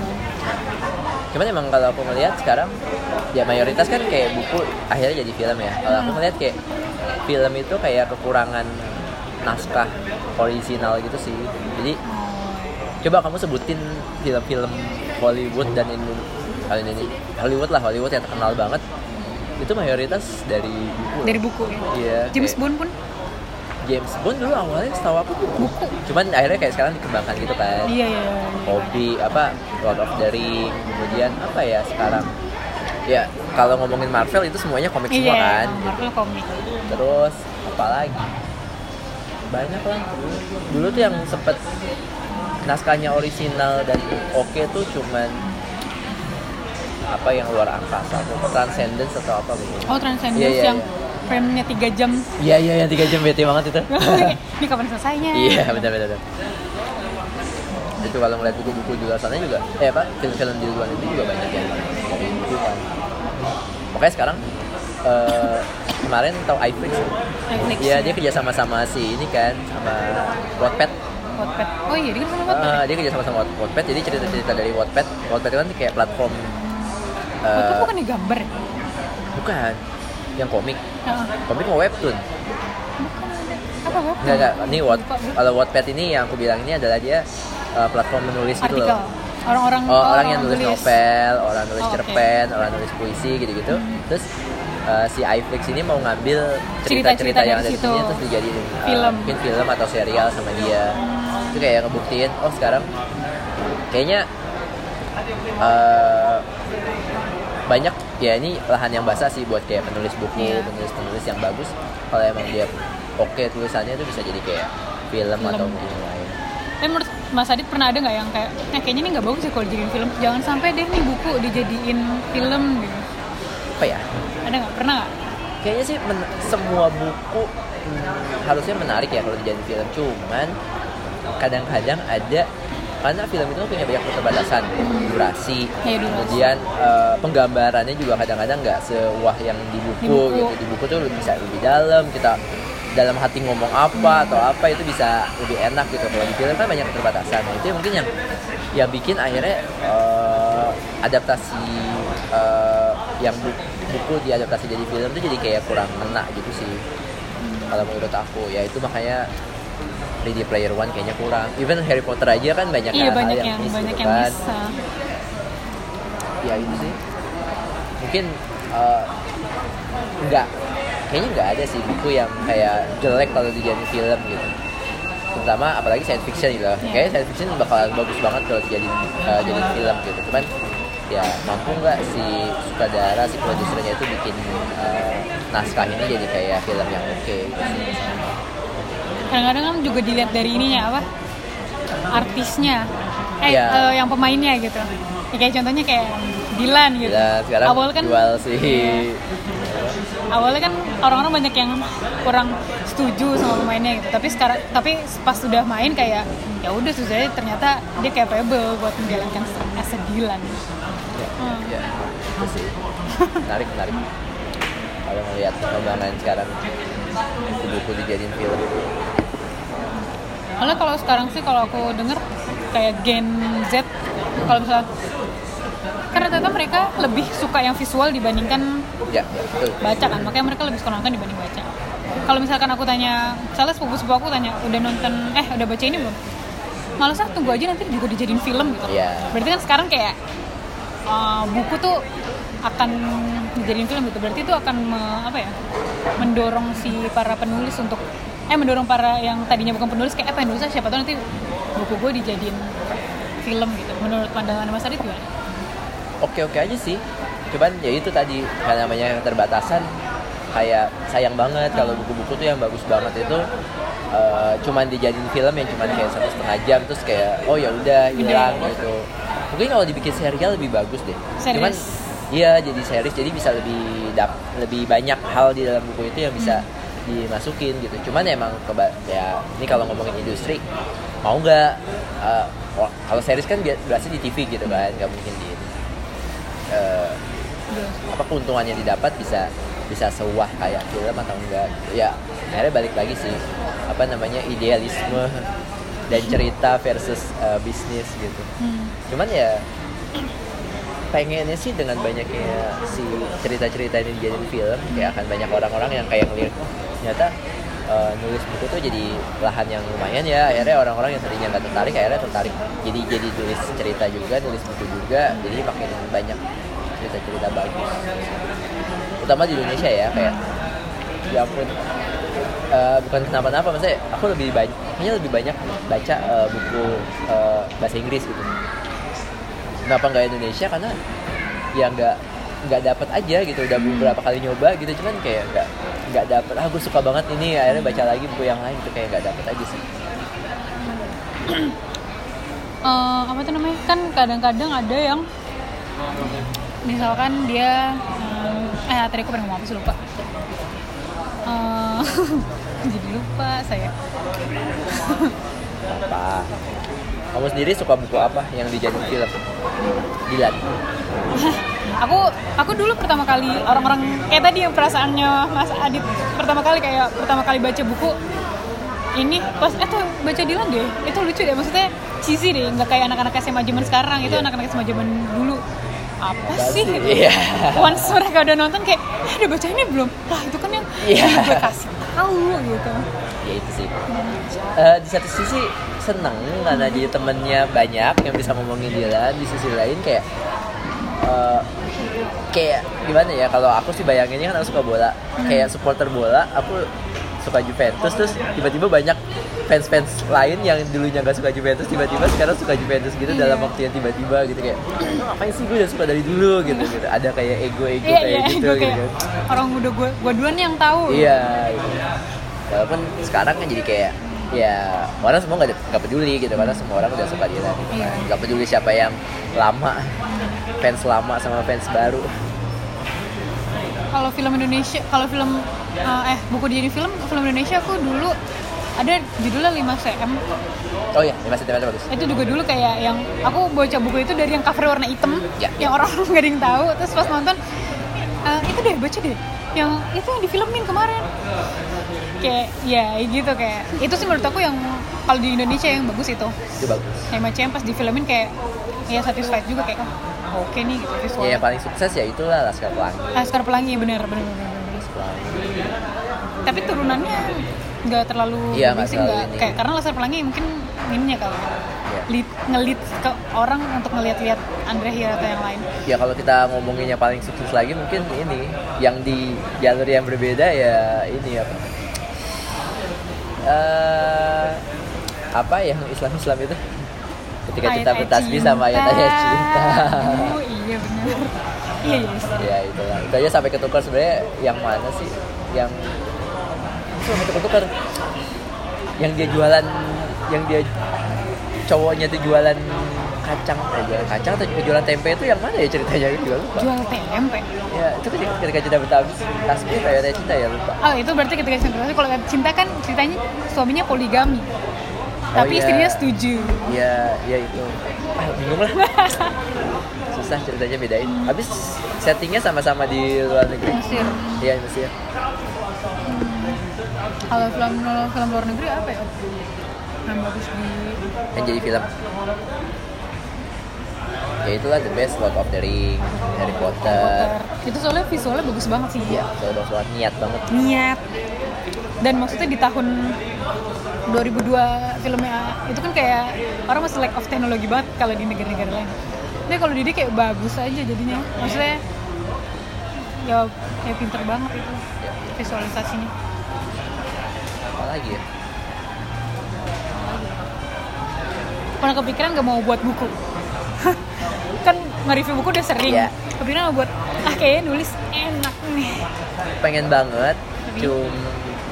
Speaker 4: Cuman emang kalau aku ngeliat sekarang ya mayoritas kan kayak buku akhirnya jadi film ya. Kalau aku ngeliat kayak film itu kayak kekurangan naskah original gitu sih. Jadi coba kamu sebutin film-film Hollywood dan Indo- kali ini Hollywood lah Hollywood yang terkenal banget itu mayoritas dari buku.
Speaker 3: Dari buku ya.
Speaker 4: Iya.
Speaker 3: James
Speaker 4: kayak
Speaker 3: Bond pun
Speaker 4: James Bond dulu awalnya setahu aku buku. Cuman akhirnya kayak sekarang dikembangkan gitu kan.
Speaker 3: iya iya. iya.
Speaker 4: hobi apa Lord of the Ring kemudian apa ya sekarang ya kalau ngomongin Marvel itu semuanya komik semua
Speaker 3: Iya,
Speaker 4: kan
Speaker 3: Marvel komik.
Speaker 4: terus apa lagi banyak lah dulu tuh yang sempet naskahnya original dan oke tuh cuman apa yang luar angkasa tuh Transcendence atau apa gitu
Speaker 3: Oh, Transcendence
Speaker 4: Iya, iya,
Speaker 3: yang
Speaker 4: iya.
Speaker 3: frame-nya 3 jam.
Speaker 4: iya iya yang tiga jam bete banget itu
Speaker 3: Ini kapan selesainya?
Speaker 4: Iya benar benar. benar. Itu kalau ngeliat buku-buku di luar sana juga, eh apa film-film di luar itu juga banyak yang buku kan. Pokoknya sekarang eh, kemarin tau iFlix
Speaker 3: Netflix.
Speaker 4: Iya dia kerja sama sama si ini kan sama Wattpad.
Speaker 3: Wattpad. Oh iya, dia kan sama Wattpad.
Speaker 4: Eh, dia kerja sama sama Wattpad jadi cerita-cerita dari Wattpad. Wattpad itu kan kayak platform. eh,
Speaker 3: Wattpad bukan di gambar ya?
Speaker 4: bukan yang komik.
Speaker 3: Heeh.
Speaker 4: Komik mau webtoon.
Speaker 3: Apa Wattpad?
Speaker 4: Enggak enggak. Ini Watt, kalau Wattpad ini yang aku bilang ini adalah dia eh, platform menulis gitu loh.
Speaker 3: Orang-orang
Speaker 4: Oh, orang yang nulis novel, orang nulis
Speaker 3: Oh,
Speaker 4: cerpen, orang nulis puisi gitu-gitu. Terus uh, si iFlix ini mau ngambil
Speaker 3: Cerita-cerita
Speaker 4: yang ada di sini terus dijadiin uh,
Speaker 3: Film.
Speaker 4: mungkin film atau serial sama dia. Itu kayak ngebuktiin oh sekarang kayaknya uh, banyak ya ini lahan yang basah sih buat kayak penulis buku,
Speaker 3: Iya.
Speaker 4: penulis-penulis yang bagus. Kalau emang dia oke tulisannya itu bisa jadi kayak film,
Speaker 3: Film.
Speaker 4: atau mungkin yang lain.
Speaker 3: Tapi menurut Mas Adit pernah ada nggak yang kayak, nah kayaknya ini nggak bagus ya kalau dijadiin film. Jangan sampai deh nih buku dijadiin film gitu.
Speaker 4: Apa ya?
Speaker 3: Ada nggak? Pernah nggak?
Speaker 4: kayaknya sih men- semua buku hmm, harusnya menarik ya kalau dijadiin film cuman kadang-kadang ada karena film itu punya banyak keterbatasan durasi
Speaker 3: Iya,
Speaker 4: kemudian eh, penggambarannya juga kadang-kadang nggak sewah yang di buku,
Speaker 3: Di buku.
Speaker 4: gitu di buku tuh bisa lebih dalam kita dalam hati ngomong apa atau apa itu bisa lebih enak gitu kalau di film kan banyak keterbatasan nah, itu yang mungkin yang yang bikin akhirnya eh, adaptasi eh, yang bu- buku diadaptasi jadi film itu jadi kayak kurang ngena gitu sih. Kalau menurut aku ya itu makanya Ready Player One kayaknya kurang. Even Harry Potter aja kan banyak
Speaker 3: Iya banyak
Speaker 4: yang
Speaker 3: yang
Speaker 4: miss
Speaker 3: banyak
Speaker 4: gitu
Speaker 3: yang
Speaker 4: kan.
Speaker 3: bisa.
Speaker 4: ya itu sih. Mungkin eh, nggak kayaknya nggak ada sih buku yang kayak jelek kalau dijadiin film gitu. Terutama apalagi science fiction gitu.
Speaker 3: Iya.
Speaker 4: kayaknya science fiction bakalan bagus banget kalau dijadiin eh, jadiin film gitu. Cuman ya mampu nggak si sutradara si produsernya itu bikin eh, naskah ini jadi kayak film yang oke sih.
Speaker 3: Kadang-kadang kan juga dilihat dari ininya apa? Artisnya. Eh,
Speaker 4: Iya.
Speaker 3: eh, yang pemainnya gitu. Ya, kayak contohnya kayak Dilan gitu.
Speaker 4: Gila, sekarang
Speaker 3: Awal kan
Speaker 4: jual si
Speaker 3: Iya. awalnya kan orang-orang banyak yang kurang setuju sama pemainnya gitu tapi sekarang tapi pas sudah main kayak ya udah susahnya ternyata dia capable buat menjalankan as a Dylan
Speaker 4: ya,
Speaker 3: Hmm.
Speaker 4: ya, itu sih. Menarik menarik. Kalau ngeliat perkembangan sekarang buku-buku dijadiin film.
Speaker 3: Malah kalau sekarang sih kalau aku denger kayak Gen Z kalau misalnya karena ternyata mereka lebih suka yang visual dibandingkan
Speaker 4: ya betul.
Speaker 3: baca kan. Makanya mereka lebih suka nonton dibanding baca. Kalau misalkan aku tanya misalnya sepupu-sepupu aku tanya udah nonton eh udah baca ini belum malah ah tunggu aja nanti juga dijadiin film gitu.
Speaker 4: Iya.
Speaker 3: berarti kan sekarang kayak uh, buku tuh akan dijadiin film gitu. Berarti itu akan me- apa ya mendorong si para penulis untuk eh mendorong para yang tadinya bukan penulis kayak apa yang nulisnya siapa tahu nanti buku gue dijadiin film gitu. Menurut pandangan Mas Adit gimana?
Speaker 4: oke oke aja sih. Cuman ya itu tadi karena namanya keterbatasan kayak sayang banget kalau buku-buku tuh yang bagus banget itu eh, cuman dijadiin film yang cuman kayak satu setengah jam terus kayak oh ya udah hilang
Speaker 3: Udah.
Speaker 4: gitu. Mungkin kalau dibikin serial lebih bagus deh.
Speaker 3: Series.
Speaker 4: cuman iya jadi series jadi bisa lebih dap lebih banyak hal di dalam buku itu yang bisa dimasukin gitu. Cuman emang keba ya ini kalau ngomongin industri mau nggak oh, kalau series kan bi- biasanya di TV gitu kan nggak mungkin di eh, apa keuntungan yang didapat bisa bisa sewah kayak film atau enggak gitu. ya akhirnya balik lagi sih. Apa namanya idealisme dan cerita versus eh, bisnis gitu.
Speaker 3: Hmm.
Speaker 4: cuman ya pengennya sih dengan banyaknya si cerita-cerita ini dijadiin film kayak akan banyak orang-orang yang kayak ngeliat ternyata eh, nulis buku tuh jadi lahan yang lumayan ya. Akhirnya orang-orang yang tadinya nggak tertarik akhirnya tertarik. Jadi jadi tulis cerita juga nulis buku juga. Jadi makin banyak cerita-cerita bagus utama di Indonesia ya kayak ya ampun eh, bukan kenapa-napa maksudnya aku lebih banyak kayaknya lebih banyak baca eh, buku eh, bahasa Inggris gitu. Kenapa nggak Indonesia? Karena ya nggak nggak dapat aja gitu udah beberapa kali nyoba gitu cuman kayak nggak nggak dapet ah gue suka banget ini akhirnya baca lagi buku yang lain tuh kayak nggak dapet aja sih.
Speaker 3: Eh, apa tuh namanya? Kan kadang-kadang ada yang misalkan dia hmm, eh tadi aku pernah ngomong apa sih? Lupa. Eh, jadi lupa saya.
Speaker 4: Apa? Kamu sendiri suka buku apa yang dijadiin film? Dilan
Speaker 3: aku aku dulu pertama kali orang-orang kayak tadi yang perasaannya Mas Adit pertama kali kayak pertama kali baca buku ini pas eh tuh baca Dilan deh. Itu lucu deh maksudnya cheesy deh nggak kayak anak-anak SMA zaman sekarang. Itu
Speaker 4: Iya.
Speaker 3: anak-anak SMA zaman dulu apa sih? Gitu.
Speaker 4: Iya.
Speaker 3: once mereka udah nonton kayak eh, udah baca ini belum? Lah itu kan yang yang gue kasih tahu gitu.
Speaker 4: Ya itu sih. Eh, di satu sisi seneng karena jadi temennya banyak yang bisa ngomongin Dilan di sisi lain kayak eh, kayak gimana ya kalau aku sih bayanginnya kan aku suka bola. Kayak supporter bola aku suka Juventus terus tiba-tiba banyak fans-fans lain yang dulunya nggak suka Juventus tiba-tiba sekarang suka Juventus gitu dalam waktu yang tiba-tiba gitu kayak "Oh, ngapain sih gue udah suka dari dulu gitu gitu ada kayak ego-ego
Speaker 3: iya
Speaker 4: kayak
Speaker 3: iya
Speaker 4: gitu gitu
Speaker 3: kayak
Speaker 4: kan.
Speaker 3: orang udah gue gue duluan yang tahu
Speaker 4: Iya. gitu. Walaupun sekarang kan jadi kayak ya orang semua nggak nggak peduli gitu karena semua orang udah suka dia gitu
Speaker 3: Iya.
Speaker 4: kan. Nggak peduli siapa yang lama fans lama sama fans baru.
Speaker 3: Kalau film Indonesia kalau film uh, eh buku jadi film film Indonesia aku dulu ada judulnya 5 cm
Speaker 4: Oh iya, lima sentimeter bagus.
Speaker 3: itu juga dulu kayak yang aku baca buku itu dari yang cover warna hitam
Speaker 4: Ya.
Speaker 3: yang orang nggak ada yang tahu. Terus pas nonton "Eh, itu deh baca deh. Yang itu yang difilmin kemarin. Kayak ya gitu kayak. Itu sih menurut aku yang kalau di Indonesia yang bagus itu.
Speaker 4: Itu bagus.
Speaker 3: yang macam pas difilmin kayak ya satisfied juga kayak oh, oke nih gitu
Speaker 4: Ya,
Speaker 3: visualnya
Speaker 4: yang paling sukses ya itulah Laskar Pelangi.
Speaker 3: Laskar Pelangi bener bener bener, bener.
Speaker 4: Laskar Pelangi.
Speaker 3: tapi turunannya nggak terlalu
Speaker 4: Iya,
Speaker 3: bising,
Speaker 4: terlalu
Speaker 3: kayak karena Laskar Pelangi mungkin ininya kali ya
Speaker 4: Iya.
Speaker 3: lead, ngelit ke orang untuk ngeliat-liat Andre Hira atau yang lain
Speaker 4: Ya kalau kita ngomongin yang paling sukses lagi mungkin ini yang di jalur yang berbeda ya ini apa? Eh apa yang Islam Islam itu? Ketika kita
Speaker 3: Ayat-ayat
Speaker 4: bertasbih sama ayat-ayat cinta.
Speaker 3: oh iya benar. Iya iya
Speaker 4: ya itulah itu aja sampai ketukar sebenarnya yang mana sih? Yang itu sampai ketukar. Yang dia jualan yang dia cowoknya tuh jualan kacang eh, jualan kacang atau jualan tempe itu yang mana ya ceritanya? Itu juga lupa.
Speaker 3: Jual tempe?
Speaker 4: Ya itu ketika, ketika cinta bertabis tasbih ayat cinta ya lupa.
Speaker 3: Oh itu berarti ketika cinta kalau cinta kan ceritanya suaminya poligami tapi
Speaker 4: iya.
Speaker 3: istrinya setuju.
Speaker 4: Ya ya itu. Ah bingung lah. Susah ceritanya bedain. Habis settingnya sama-sama di luar negeri?
Speaker 3: Mesir.
Speaker 4: Iya Mesir.
Speaker 3: Kalau film film luar negeri apa ya? Yang bagus di
Speaker 4: yang jadi film? Ya itulah the best Lord of the Ring Harry Potter.
Speaker 3: Itu soalnya visualnya bagus banget sih.
Speaker 4: Ya kalau udah sholat niat banget.
Speaker 3: Niat dan maksudnya di tahun 2002 filmnya itu kan kayak orang masih lack of teknologi banget kalau di negara-negara lain. Tapi kalau di dia kayak bagus aja jadinya. Maksudnya ya kayak pinter banget itu visualisasinya.
Speaker 4: Apa lagi ya
Speaker 3: pernah kepikiran gak mau buat buku. Kan nge-review buku udah sering.
Speaker 4: Iya.
Speaker 3: kepikiran mau buat ah kayaknya nulis enak nih.
Speaker 4: Pengen banget
Speaker 3: Tapi-
Speaker 4: cum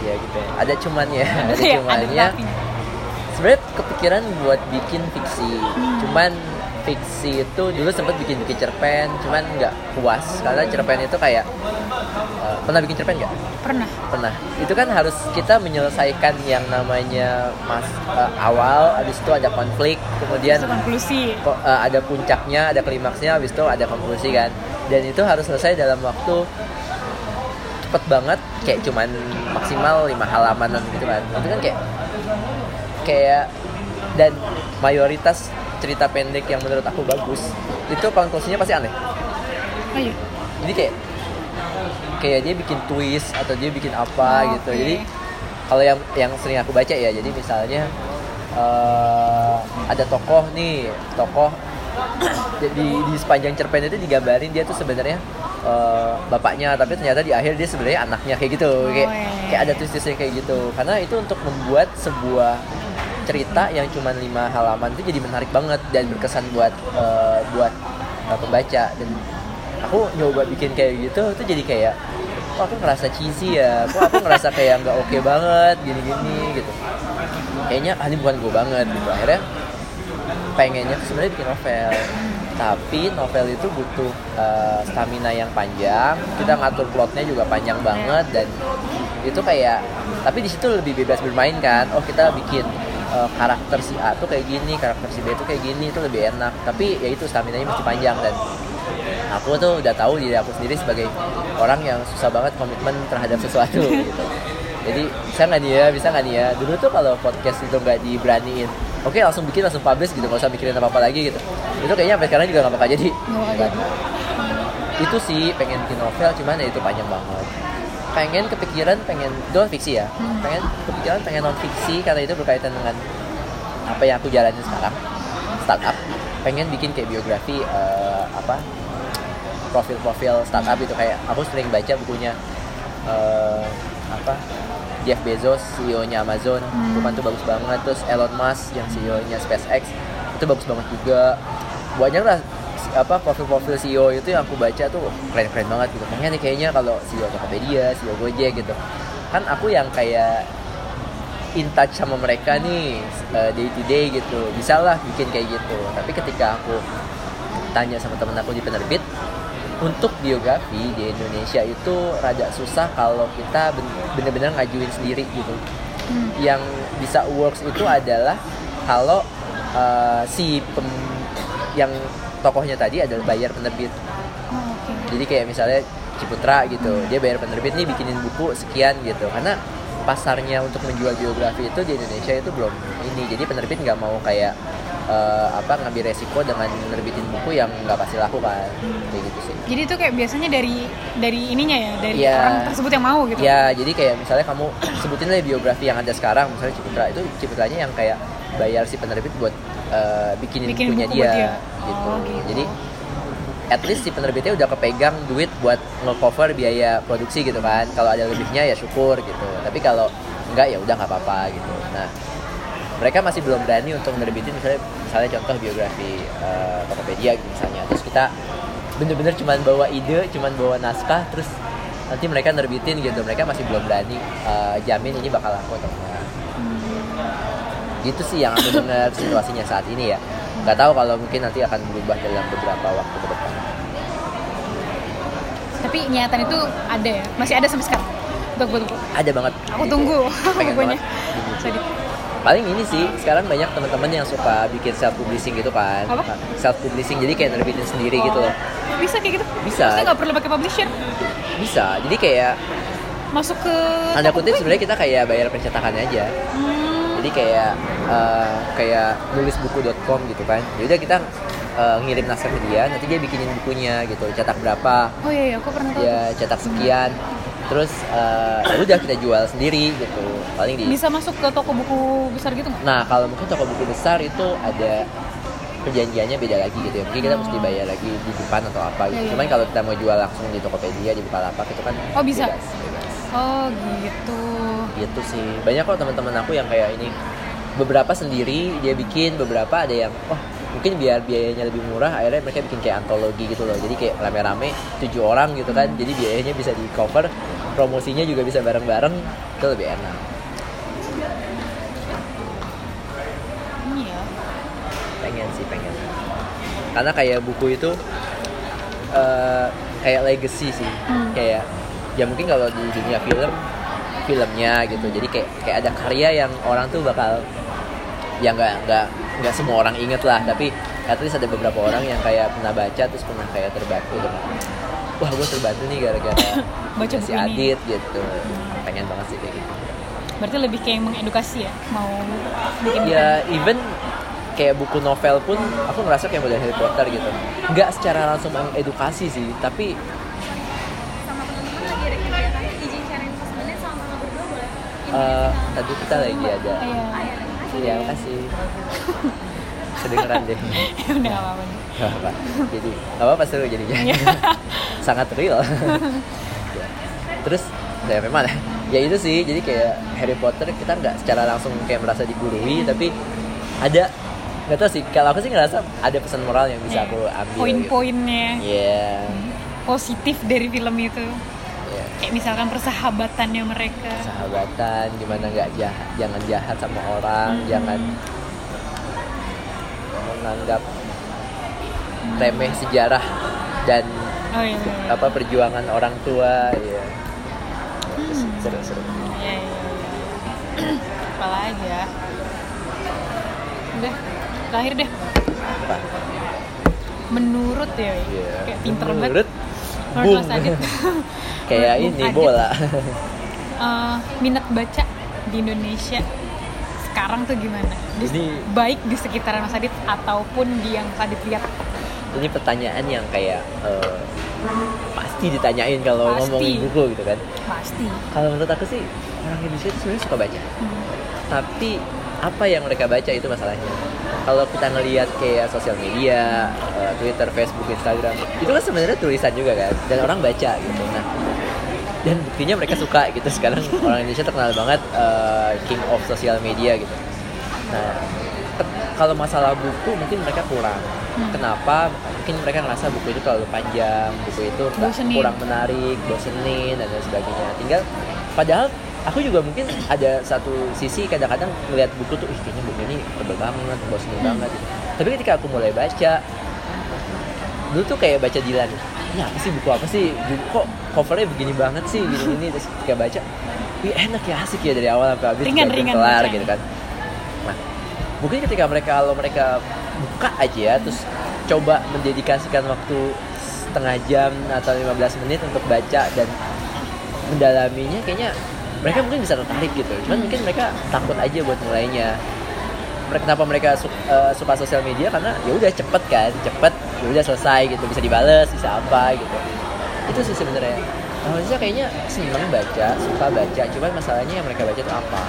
Speaker 4: ya gitu ya. ada cumannya ada
Speaker 3: Iya, ada
Speaker 4: cumannya. sebenarnya kepikiran buat bikin fiksi.
Speaker 3: Hmm.
Speaker 4: cuman fiksi itu dulu sempat bikin bikin cerpen cuman nggak puas. Karena cerpen itu kayak eh, pernah bikin cerpen nggak?
Speaker 3: Pernah.
Speaker 4: Pernah. Itu kan harus kita menyelesaikan yang namanya mas eh, awal habis itu ada konflik kemudian
Speaker 3: konklusi.
Speaker 4: eh, ada puncaknya ada klimaksnya habis itu ada konklusi kan. Dan itu harus selesai dalam waktu cepet banget kayak cuman maksimal lima halaman gitu kan. Itu kan kayak kayak dan mayoritas cerita pendek yang menurut aku bagus itu konklusinya pasti aneh. Jadi kayak kayak dia bikin twist atau dia bikin apa
Speaker 3: Oh,
Speaker 4: gitu.
Speaker 3: oke.
Speaker 4: jadi kalau yang yang sering aku baca ya jadi misalnya eh, ada tokoh nih tokoh di di sepanjang cerpen itu digambarin dia tuh sebenarnya eh, bapaknya tapi ternyata di akhir dia sebenarnya anaknya kayak gitu. Kayak
Speaker 3: iya, iya,
Speaker 4: kayak ada twist-twistnya kayak gitu. Karena itu untuk membuat sebuah cerita yang cuma lima halaman itu jadi menarik banget dan berkesan buat eh, buat eh, pembaca. Dan aku nyoba bikin kayak gitu tuh jadi kayak kok aku ngerasa cheesy ya? Kok aku ngerasa kayak nggak oke banget gini-gini gitu. Kayaknya ah, ini bukan gue banget gitu. Akhirnya pengennya sebenarnya bikin novel tapi novel itu butuh eh, stamina yang panjang. Kita ngatur plotnya juga panjang banget dan itu kayak tapi di situ lebih bebas bermain kan. Oh kita bikin eh, karakter si A tuh kayak gini karakter si B tuh kayak gini itu lebih enak. Tapi ya itu stamina nya mesti panjang dan aku tuh udah tahu diri aku sendiri sebagai orang yang susah banget komitmen terhadap sesuatu gitu. Jadi bisa nggak nih ya bisa nggak nih ya? Dulu tuh kalau podcast itu nggak diberaniin oke langsung bikin langsung publish gitu. Nggak usah mikirin apa apa lagi gitu. Itu kayaknya sampai sekarang juga nggak bakal jadi
Speaker 3: bakal jadi.
Speaker 4: itu sih pengen bikin novel cuman ya itu panjang banget. Pengen kepikiran pengen itu kan fiksi ya? Pengen kepikiran pengen non fiksi karena itu berkaitan dengan apa yang aku jalanin sekarang. Startup. Pengen bikin kayak biografi eh, apa profil-profil startup itu kayak aku sering baca bukunya eh, apa Jeff Bezos CEO-nya Amazon. Itu kan tuh bagus banget. Terus Elon Musk yang CEO-nya SpaceX. Itu bagus banget juga. Banyak lah apa profil-profil CEO itu yang aku baca tuh keren-keren banget gitu. Pengen nih kayaknya kalau CEO Tokopedia, CEO Gojek gitu. Kan aku yang kayak in touch sama mereka nih uh, day to day gitu. Bisa lah bikin kayak gitu. Tapi ketika aku tanya sama temen aku di penerbit untuk biografi di Indonesia itu rada susah kalau kita ben- bener-bener ngajuin sendiri gitu. Yang bisa works itu adalah kalau uh, si pem- yang tokohnya tadi adalah bayar penerbit.
Speaker 3: Oh, oke.
Speaker 4: Jadi kayak misalnya Ciputra gitu dia bayar penerbit nih bikinin buku sekian gitu. Karena pasarnya untuk menjual biografi itu di Indonesia itu belum ini. Jadi penerbit nggak mau kayak eh, apa ngambil resiko dengan menerbitin buku yang nggak pasti laku kan. Kayak gitu sih.
Speaker 3: Jadi itu kayak biasanya dari dari ininya ya? Dari
Speaker 4: Iya.
Speaker 3: orang tersebut yang mau gitu?
Speaker 4: Ya jadi kayak misalnya kamu sebutin lah biografi yang ada sekarang misalnya Ciputra itu Ciputranya yang kayak bayar si penerbit buat eh, bikinin
Speaker 3: Bikin
Speaker 4: bukunya
Speaker 3: buku
Speaker 4: dia,
Speaker 3: buat dia.
Speaker 4: gitu.
Speaker 3: Oh, gitu.
Speaker 4: jadi at least si penerbitnya udah kepegang duit buat nge-cover biaya produksi gitu kan. Kalau ada lebihnya ya syukur gitu. Tapi kalau enggak ya udah nggak apa-apa gitu. Nah mereka masih belum berani untuk menerbitin misalnya misalnya contoh biografi eh, Tokopedia misalnya. Terus kita bener-bener cuman bawa ide cuman bawa naskah terus nanti mereka nerbitin gitu. Mereka masih belum berani eh, jamin ini bakal laku atau enggak. Gitu sih yang aku dengar situasinya saat ini ya. Nggak tahu kalau mungkin nanti akan berubah dalam beberapa waktu ke depan.
Speaker 3: Tapi niatan itu ada ya? Masih ada sampai sekarang? Untuk buku
Speaker 4: ada banget.
Speaker 3: Aku tunggu. Bukunya.
Speaker 4: paling ini sih sekarang banyak teman-teman yang suka bikin self publishing gitu kan.
Speaker 3: Apa?
Speaker 4: self publishing jadi kayak nerbitin sendiri gitu loh.
Speaker 3: Oh, bisa kayak gitu?
Speaker 4: Bisa.
Speaker 3: Maksudnya nggak perlu pakai publisher?
Speaker 4: Bisa jadi kayak
Speaker 3: masuk ke
Speaker 4: tanda kutip sebenarnya kita kayak bayar pencetakannya aja.
Speaker 3: Hmm,
Speaker 4: jadi kayak eh, kayak nulis buku.com gitu kan. Jadi kita eh, ngirim naskah ke dia nanti dia bikinin bukunya gitu cetak berapa.
Speaker 3: Oh iya, iya aku pernah tahu
Speaker 4: dia cetak sekian terus ya udah kita jual sendiri gitu. Paling di
Speaker 3: bisa masuk ke toko buku besar gitu nggak?
Speaker 4: Nah kalau mungkin toko buku besar itu ada perjanjiannya beda lagi gitu ya. Mungkin kita mesti bayar lagi di depan atau apa gitu.
Speaker 3: Iya, iya.
Speaker 4: cuman kalau kita mau jual langsung di Tokopedia di Bukalapak itu kan
Speaker 3: Oh, bisa?
Speaker 4: bebas, bebas.
Speaker 3: oh gitu.
Speaker 4: Gitu sih. Banyak kok teman-teman aku yang kayak ini. Beberapa sendiri dia bikin beberapa ada yang oh mungkin biar biayanya lebih murah akhirnya mereka bikin kayak antologi gitu loh. Jadi kayak rame-rame tujuh orang gitu kan. Jadi biayanya bisa di cover promosinya juga bisa bareng-bareng itu lebih enak.
Speaker 3: Ya.
Speaker 4: Pengen sih pengen. Karena kayak buku itu eh, kayak legacy sih.
Speaker 3: Hmm.
Speaker 4: kayak ya mungkin kalau di dunia film filmnya gitu. Jadi kayak kayak ada karya yang orang tuh bakal ya nggak nggak nggak semua orang inget lah tapi at least ada beberapa orang yang kayak pernah baca terus pernah kayak terbantu dengan wah gue terbantu nih gara-gara
Speaker 3: Baca
Speaker 4: si
Speaker 3: ini.
Speaker 4: Adit gitu. Pengen banget sih kayak gitu.
Speaker 3: Berarti lebih kayak mengedukasi ya, mau bikin
Speaker 4: ya even kayak buku novel pun aku ngerasa kayak model Harry Potter gitu. Nggak secara langsung mengedukasi sih tapi eh, tadi kita lagi ada
Speaker 3: Iya.
Speaker 4: ya kasih kedengeran deh
Speaker 3: Udah gak apa-apa. nih.
Speaker 4: Gak apa jadi gak apa-apa seru jadinya
Speaker 3: Iya.
Speaker 4: sangat real Ya. terus ya memang ya ya itu sih jadi kayak Harry Potter kita nggak secara langsung kayak merasa digurui tapi ada nggak tahu sih kalau aku sih ngerasa ada pesan moral yang bisa aku ambil gitu.
Speaker 3: Poin-poinnya
Speaker 4: Iya,
Speaker 3: positif dari film itu. Kayak misalkan persahabatannya mereka.
Speaker 4: sahabatan gimana nggak jahat jangan jahat sama orang jangan menganggap remeh sejarah dan
Speaker 3: Oh iya. iya, iya.
Speaker 4: apa perjuangan orang tua ya seru seru
Speaker 3: Iya, iya, iya. Apalagi ya? Udah, terakhir deh.
Speaker 4: apa
Speaker 3: Menurut ya,
Speaker 4: Iya.
Speaker 3: kayak pinter banget. Adit.
Speaker 4: kayak ini
Speaker 3: Adit,
Speaker 4: bola
Speaker 3: eh, minat baca di Indonesia sekarang tuh gimana? Di-
Speaker 4: Ini-
Speaker 3: baik di sekitaran Mas Adit ataupun di yang Mas Adit lihat.
Speaker 4: ini pertanyaan yang kayak eh, pasti ditanyain kalau
Speaker 3: Pasti.
Speaker 4: ngomongin buku gitu kan
Speaker 3: Pasti.
Speaker 4: kalau menurut aku sih orang Indonesia itu sebenarnya suka baca
Speaker 3: Hmm.
Speaker 4: tapi apa yang mereka baca itu masalahnya? Kalau kita ngelihat kayak sosial media eh, Twitter Facebook Instagram itu kan sebenarnya tulisan juga kan dan orang baca gitu. Nah dan buktinya mereka suka gitu. Sekarang orang Indonesia terkenal banget eh, king of social media gitu. Nah kalau masalah buku mungkin mereka kurang.
Speaker 3: Hmm.
Speaker 4: kenapa? Mungkin mereka ngerasa buku itu terlalu panjang buku itu
Speaker 3: Bosenin.
Speaker 4: kurang menarik bosenin dan lain sebagainya. Tinggal padahal aku juga mungkin ada satu sisi kadang-kadang ngeliat buku tuh ih kayaknya buku ini tebel banget bosenin
Speaker 3: Hmm.
Speaker 4: banget. Tapi ketika aku mulai baca dulu tuh kayak baca Dilan ini apa sih buku apa sih? Buku- kok covernya begini banget sih gini gini terus ketika baca wih enak ya asik ya dari awal sampai habis
Speaker 3: Ringan, ringan
Speaker 4: kelar gitu kan. Nah mungkin ketika mereka kalau mereka buka aja ya terus coba mendedikasikan waktu setengah jam atau 15 menit untuk baca dan mendalaminya kayaknya mereka mungkin bisa tertarik gitu. Cuman mungkin mereka takut aja buat mulainya. Mereka- kenapa mereka su- eh, suka sosial media? Karena ya udah cepet kan cepet ya udah selesai gitu. Bisa dibales bisa apa gitu. Itu sih sebenarnya. Manusia kayaknya seneng baca suka baca. Cuman masalahnya yang mereka baca itu apa?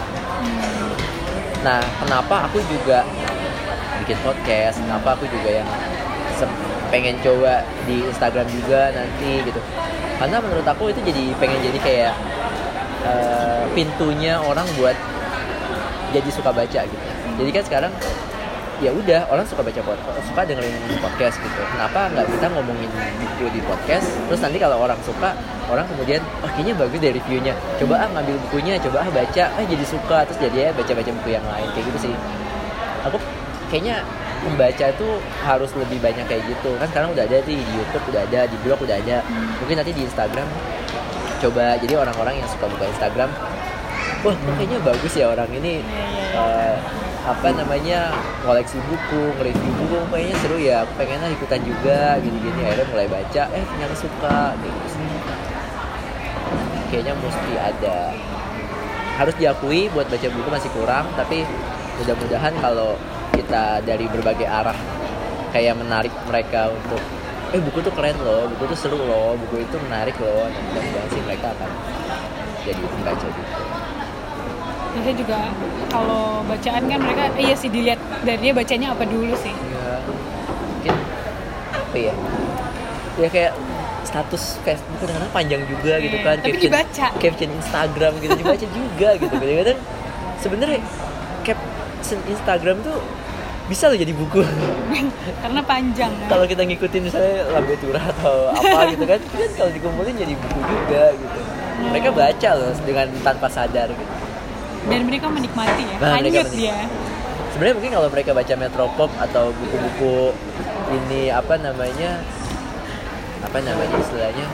Speaker 4: Nah kenapa aku juga bikin podcast? Kenapa aku juga yang pengen coba di Instagram juga nanti gitu? Karena menurut aku itu jadi pengen jadi kayak eh, pintunya orang buat jadi suka baca gitu. Jadi kan sekarang ya udah orang suka baca podcast suka dengerin podcast gitu. Kenapa nggak kita ngomongin buku di podcast? Terus nanti kalau orang suka orang kemudian oh kayaknya bagus deh reviewnya. Coba ah ngambil bukunya coba ah baca. Ah jadi suka. Terus jadi ya baca baca buku yang lain kayak gitu sih. Aku kayaknya membaca itu harus lebih banyak kayak gitu. Kan sekarang udah ada di YouTube udah ada di blog udah ada. Mungkin nanti di Instagram coba. Jadi orang-orang yang suka buka Instagram wah kok kayaknya bagus ya orang ini. Eh, apa namanya koleksi buku nge-review buku kayaknya seru ya aku pengen lah ikutan juga. Gini-gini akhirnya mulai baca eh ternyata suka. Gitu kayaknya mesti ada. Harus diakui buat baca buku masih kurang tapi mudah-mudahan kalau kita dari berbagai arah kayak menarik mereka untuk eh buku tuh keren loh buku tuh seru loh buku itu menarik loh dan mudah-mudahan sih mereka akan jadi pembaca gitu
Speaker 3: Biasanya juga kalau bacaan kan mereka eh, iya sih dilihat dari dia bacanya apa dulu sih.
Speaker 4: ya mungkin apa ya ya kayak status Facebook kadang-kadang panjang juga gitu
Speaker 3: Iya,
Speaker 4: kan
Speaker 3: tapi dibaca.
Speaker 4: caption Instagram gitu dibaca juga gitu kadang-kadang sebenarnya caption Instagram tuh bisa loh jadi buku
Speaker 3: Karena panjang. kan.
Speaker 4: kalau kita ngikutin misalnya lambe turah atau apa gitu kan kan kalau dikumpulin jadi buku juga gitu mereka baca loh dengan tanpa sadar gitu
Speaker 3: Dan mereka menikmati ya.
Speaker 4: Nah, mereka
Speaker 3: Hanyut
Speaker 4: menikmati.
Speaker 3: dia.
Speaker 4: sebenarnya mungkin kalau mereka baca Metropop atau buku-buku ini apa namanya apa namanya istilahnya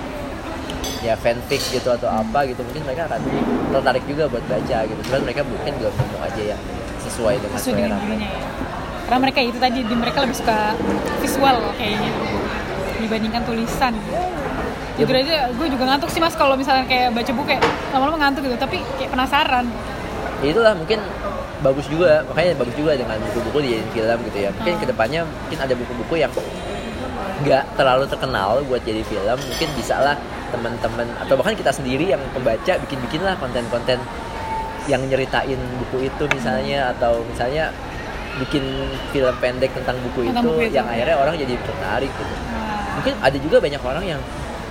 Speaker 4: ya fanfic gitu atau apa gitu mungkin mereka akan tertarik juga buat baca gitu cuman mereka mungkin belum nemu aja yang sesuai dengan selera
Speaker 3: dirinya ya karena mereka itu tadi di mereka lebih suka visual kayaknya dibandingkan tulisan.
Speaker 4: Ya,
Speaker 3: jujur aja gue juga ngantuk sih mas kalau misalnya kayak baca buku kayak lama-lama ngantuk gitu tapi kayak penasaran.
Speaker 4: Ya itulah mungkin bagus juga makanya bagus juga dengan buku-buku dijadiin film gitu ya. Mungkin
Speaker 3: Hmm.
Speaker 4: ke depannya mungkin ada buku-buku yang nggak terlalu terkenal buat jadi film mungkin bisa lah teman-teman atau bahkan kita sendiri yang pembaca bikin-bikin lah konten-konten yang nyeritain buku itu misalnya atau misalnya bikin film pendek tentang buku
Speaker 3: Tentang
Speaker 4: itu
Speaker 3: buku itu,
Speaker 4: yang
Speaker 3: ya.
Speaker 4: akhirnya orang jadi tertarik gitu
Speaker 3: Nah,
Speaker 4: mungkin ada juga banyak orang yang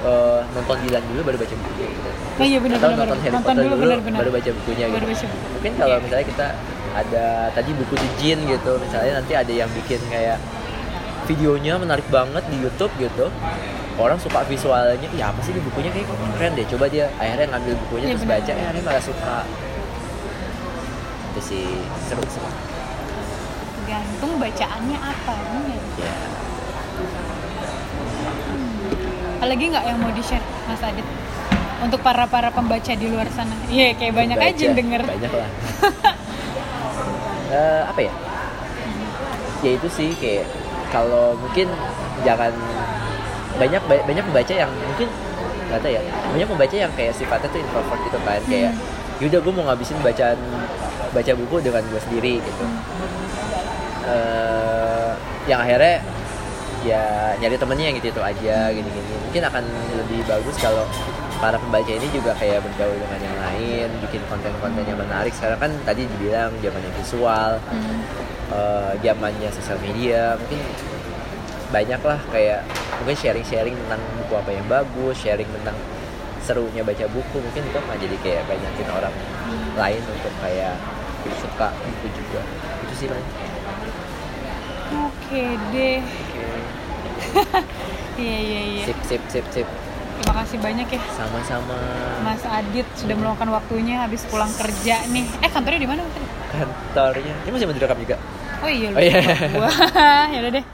Speaker 4: eh, nonton Dilan dulu baru baca bukunya gitu.
Speaker 3: Oh iya, benar,
Speaker 4: atau
Speaker 3: benar,
Speaker 4: nonton
Speaker 3: benar.
Speaker 4: Harry
Speaker 3: Nonton
Speaker 4: Potter
Speaker 3: dulu,
Speaker 4: dulu,
Speaker 3: benar, benar.
Speaker 4: baru baca bukunya
Speaker 3: Baru
Speaker 4: gitu.
Speaker 3: baca buku.
Speaker 4: mungkin kalau misalnya kita ada tadi buku The Jin gitu misalnya nanti ada yang bikin kayak videonya menarik banget di YouTube gitu orang suka visualnya ya apa sih ini bukunya kayak keren deh coba dia akhirnya ngambil bukunya
Speaker 3: Iya,
Speaker 4: terus
Speaker 3: benar.
Speaker 4: baca ya akhirnya malah suka itu sih seru sih
Speaker 3: tergantung bacaannya apa
Speaker 4: ya
Speaker 3: apalagi nggak yang mau di share mas Adit? Untuk para para pembaca di luar sana. Iya kayak banyak aja yang
Speaker 4: Baca,
Speaker 3: denger.
Speaker 4: Banyak lah. Eh, apa ya? Ya itu sih kayak kalau mungkin jangan banyak ba- banyak pembaca yang mungkin nggak tahu ya banyak pembaca yang kayak sifatnya tuh introvert gitu kan. Kayak yaudah gue mau ngabisin bacaan baca buku dengan gue sendiri gitu Eh, yang akhirnya ya nyari temennya yang gitu itu aja gini gini mungkin akan lebih bagus kalau para pembaca ini juga kayak bergaul dengan yang lain bikin konten-konten yang menarik. Sekarang kan tadi dibilang zamannya visual
Speaker 3: Hmm.
Speaker 4: eh, zamannya sosial media. Mungkin banyak lah kayak mungkin sharing-sharing tentang buku apa yang bagus sharing tentang serunya baca buku. Mungkin itu akan jadi kayak banyakin orang lain untuk kayak suka buku juga. Itu sih man
Speaker 3: oke deh. Iya iya iya.
Speaker 4: Sip sip sip sip.
Speaker 3: Terima kasih banyak ya.
Speaker 4: Sama-sama.
Speaker 3: Mas Adit sudah meluangkan waktunya habis pulang kerja nih. Eh kantornya di mana?
Speaker 4: Kantornya. Ini masih mau direkam juga?
Speaker 3: Oh iya
Speaker 4: Oh, iya.
Speaker 3: gua. Ya udah deh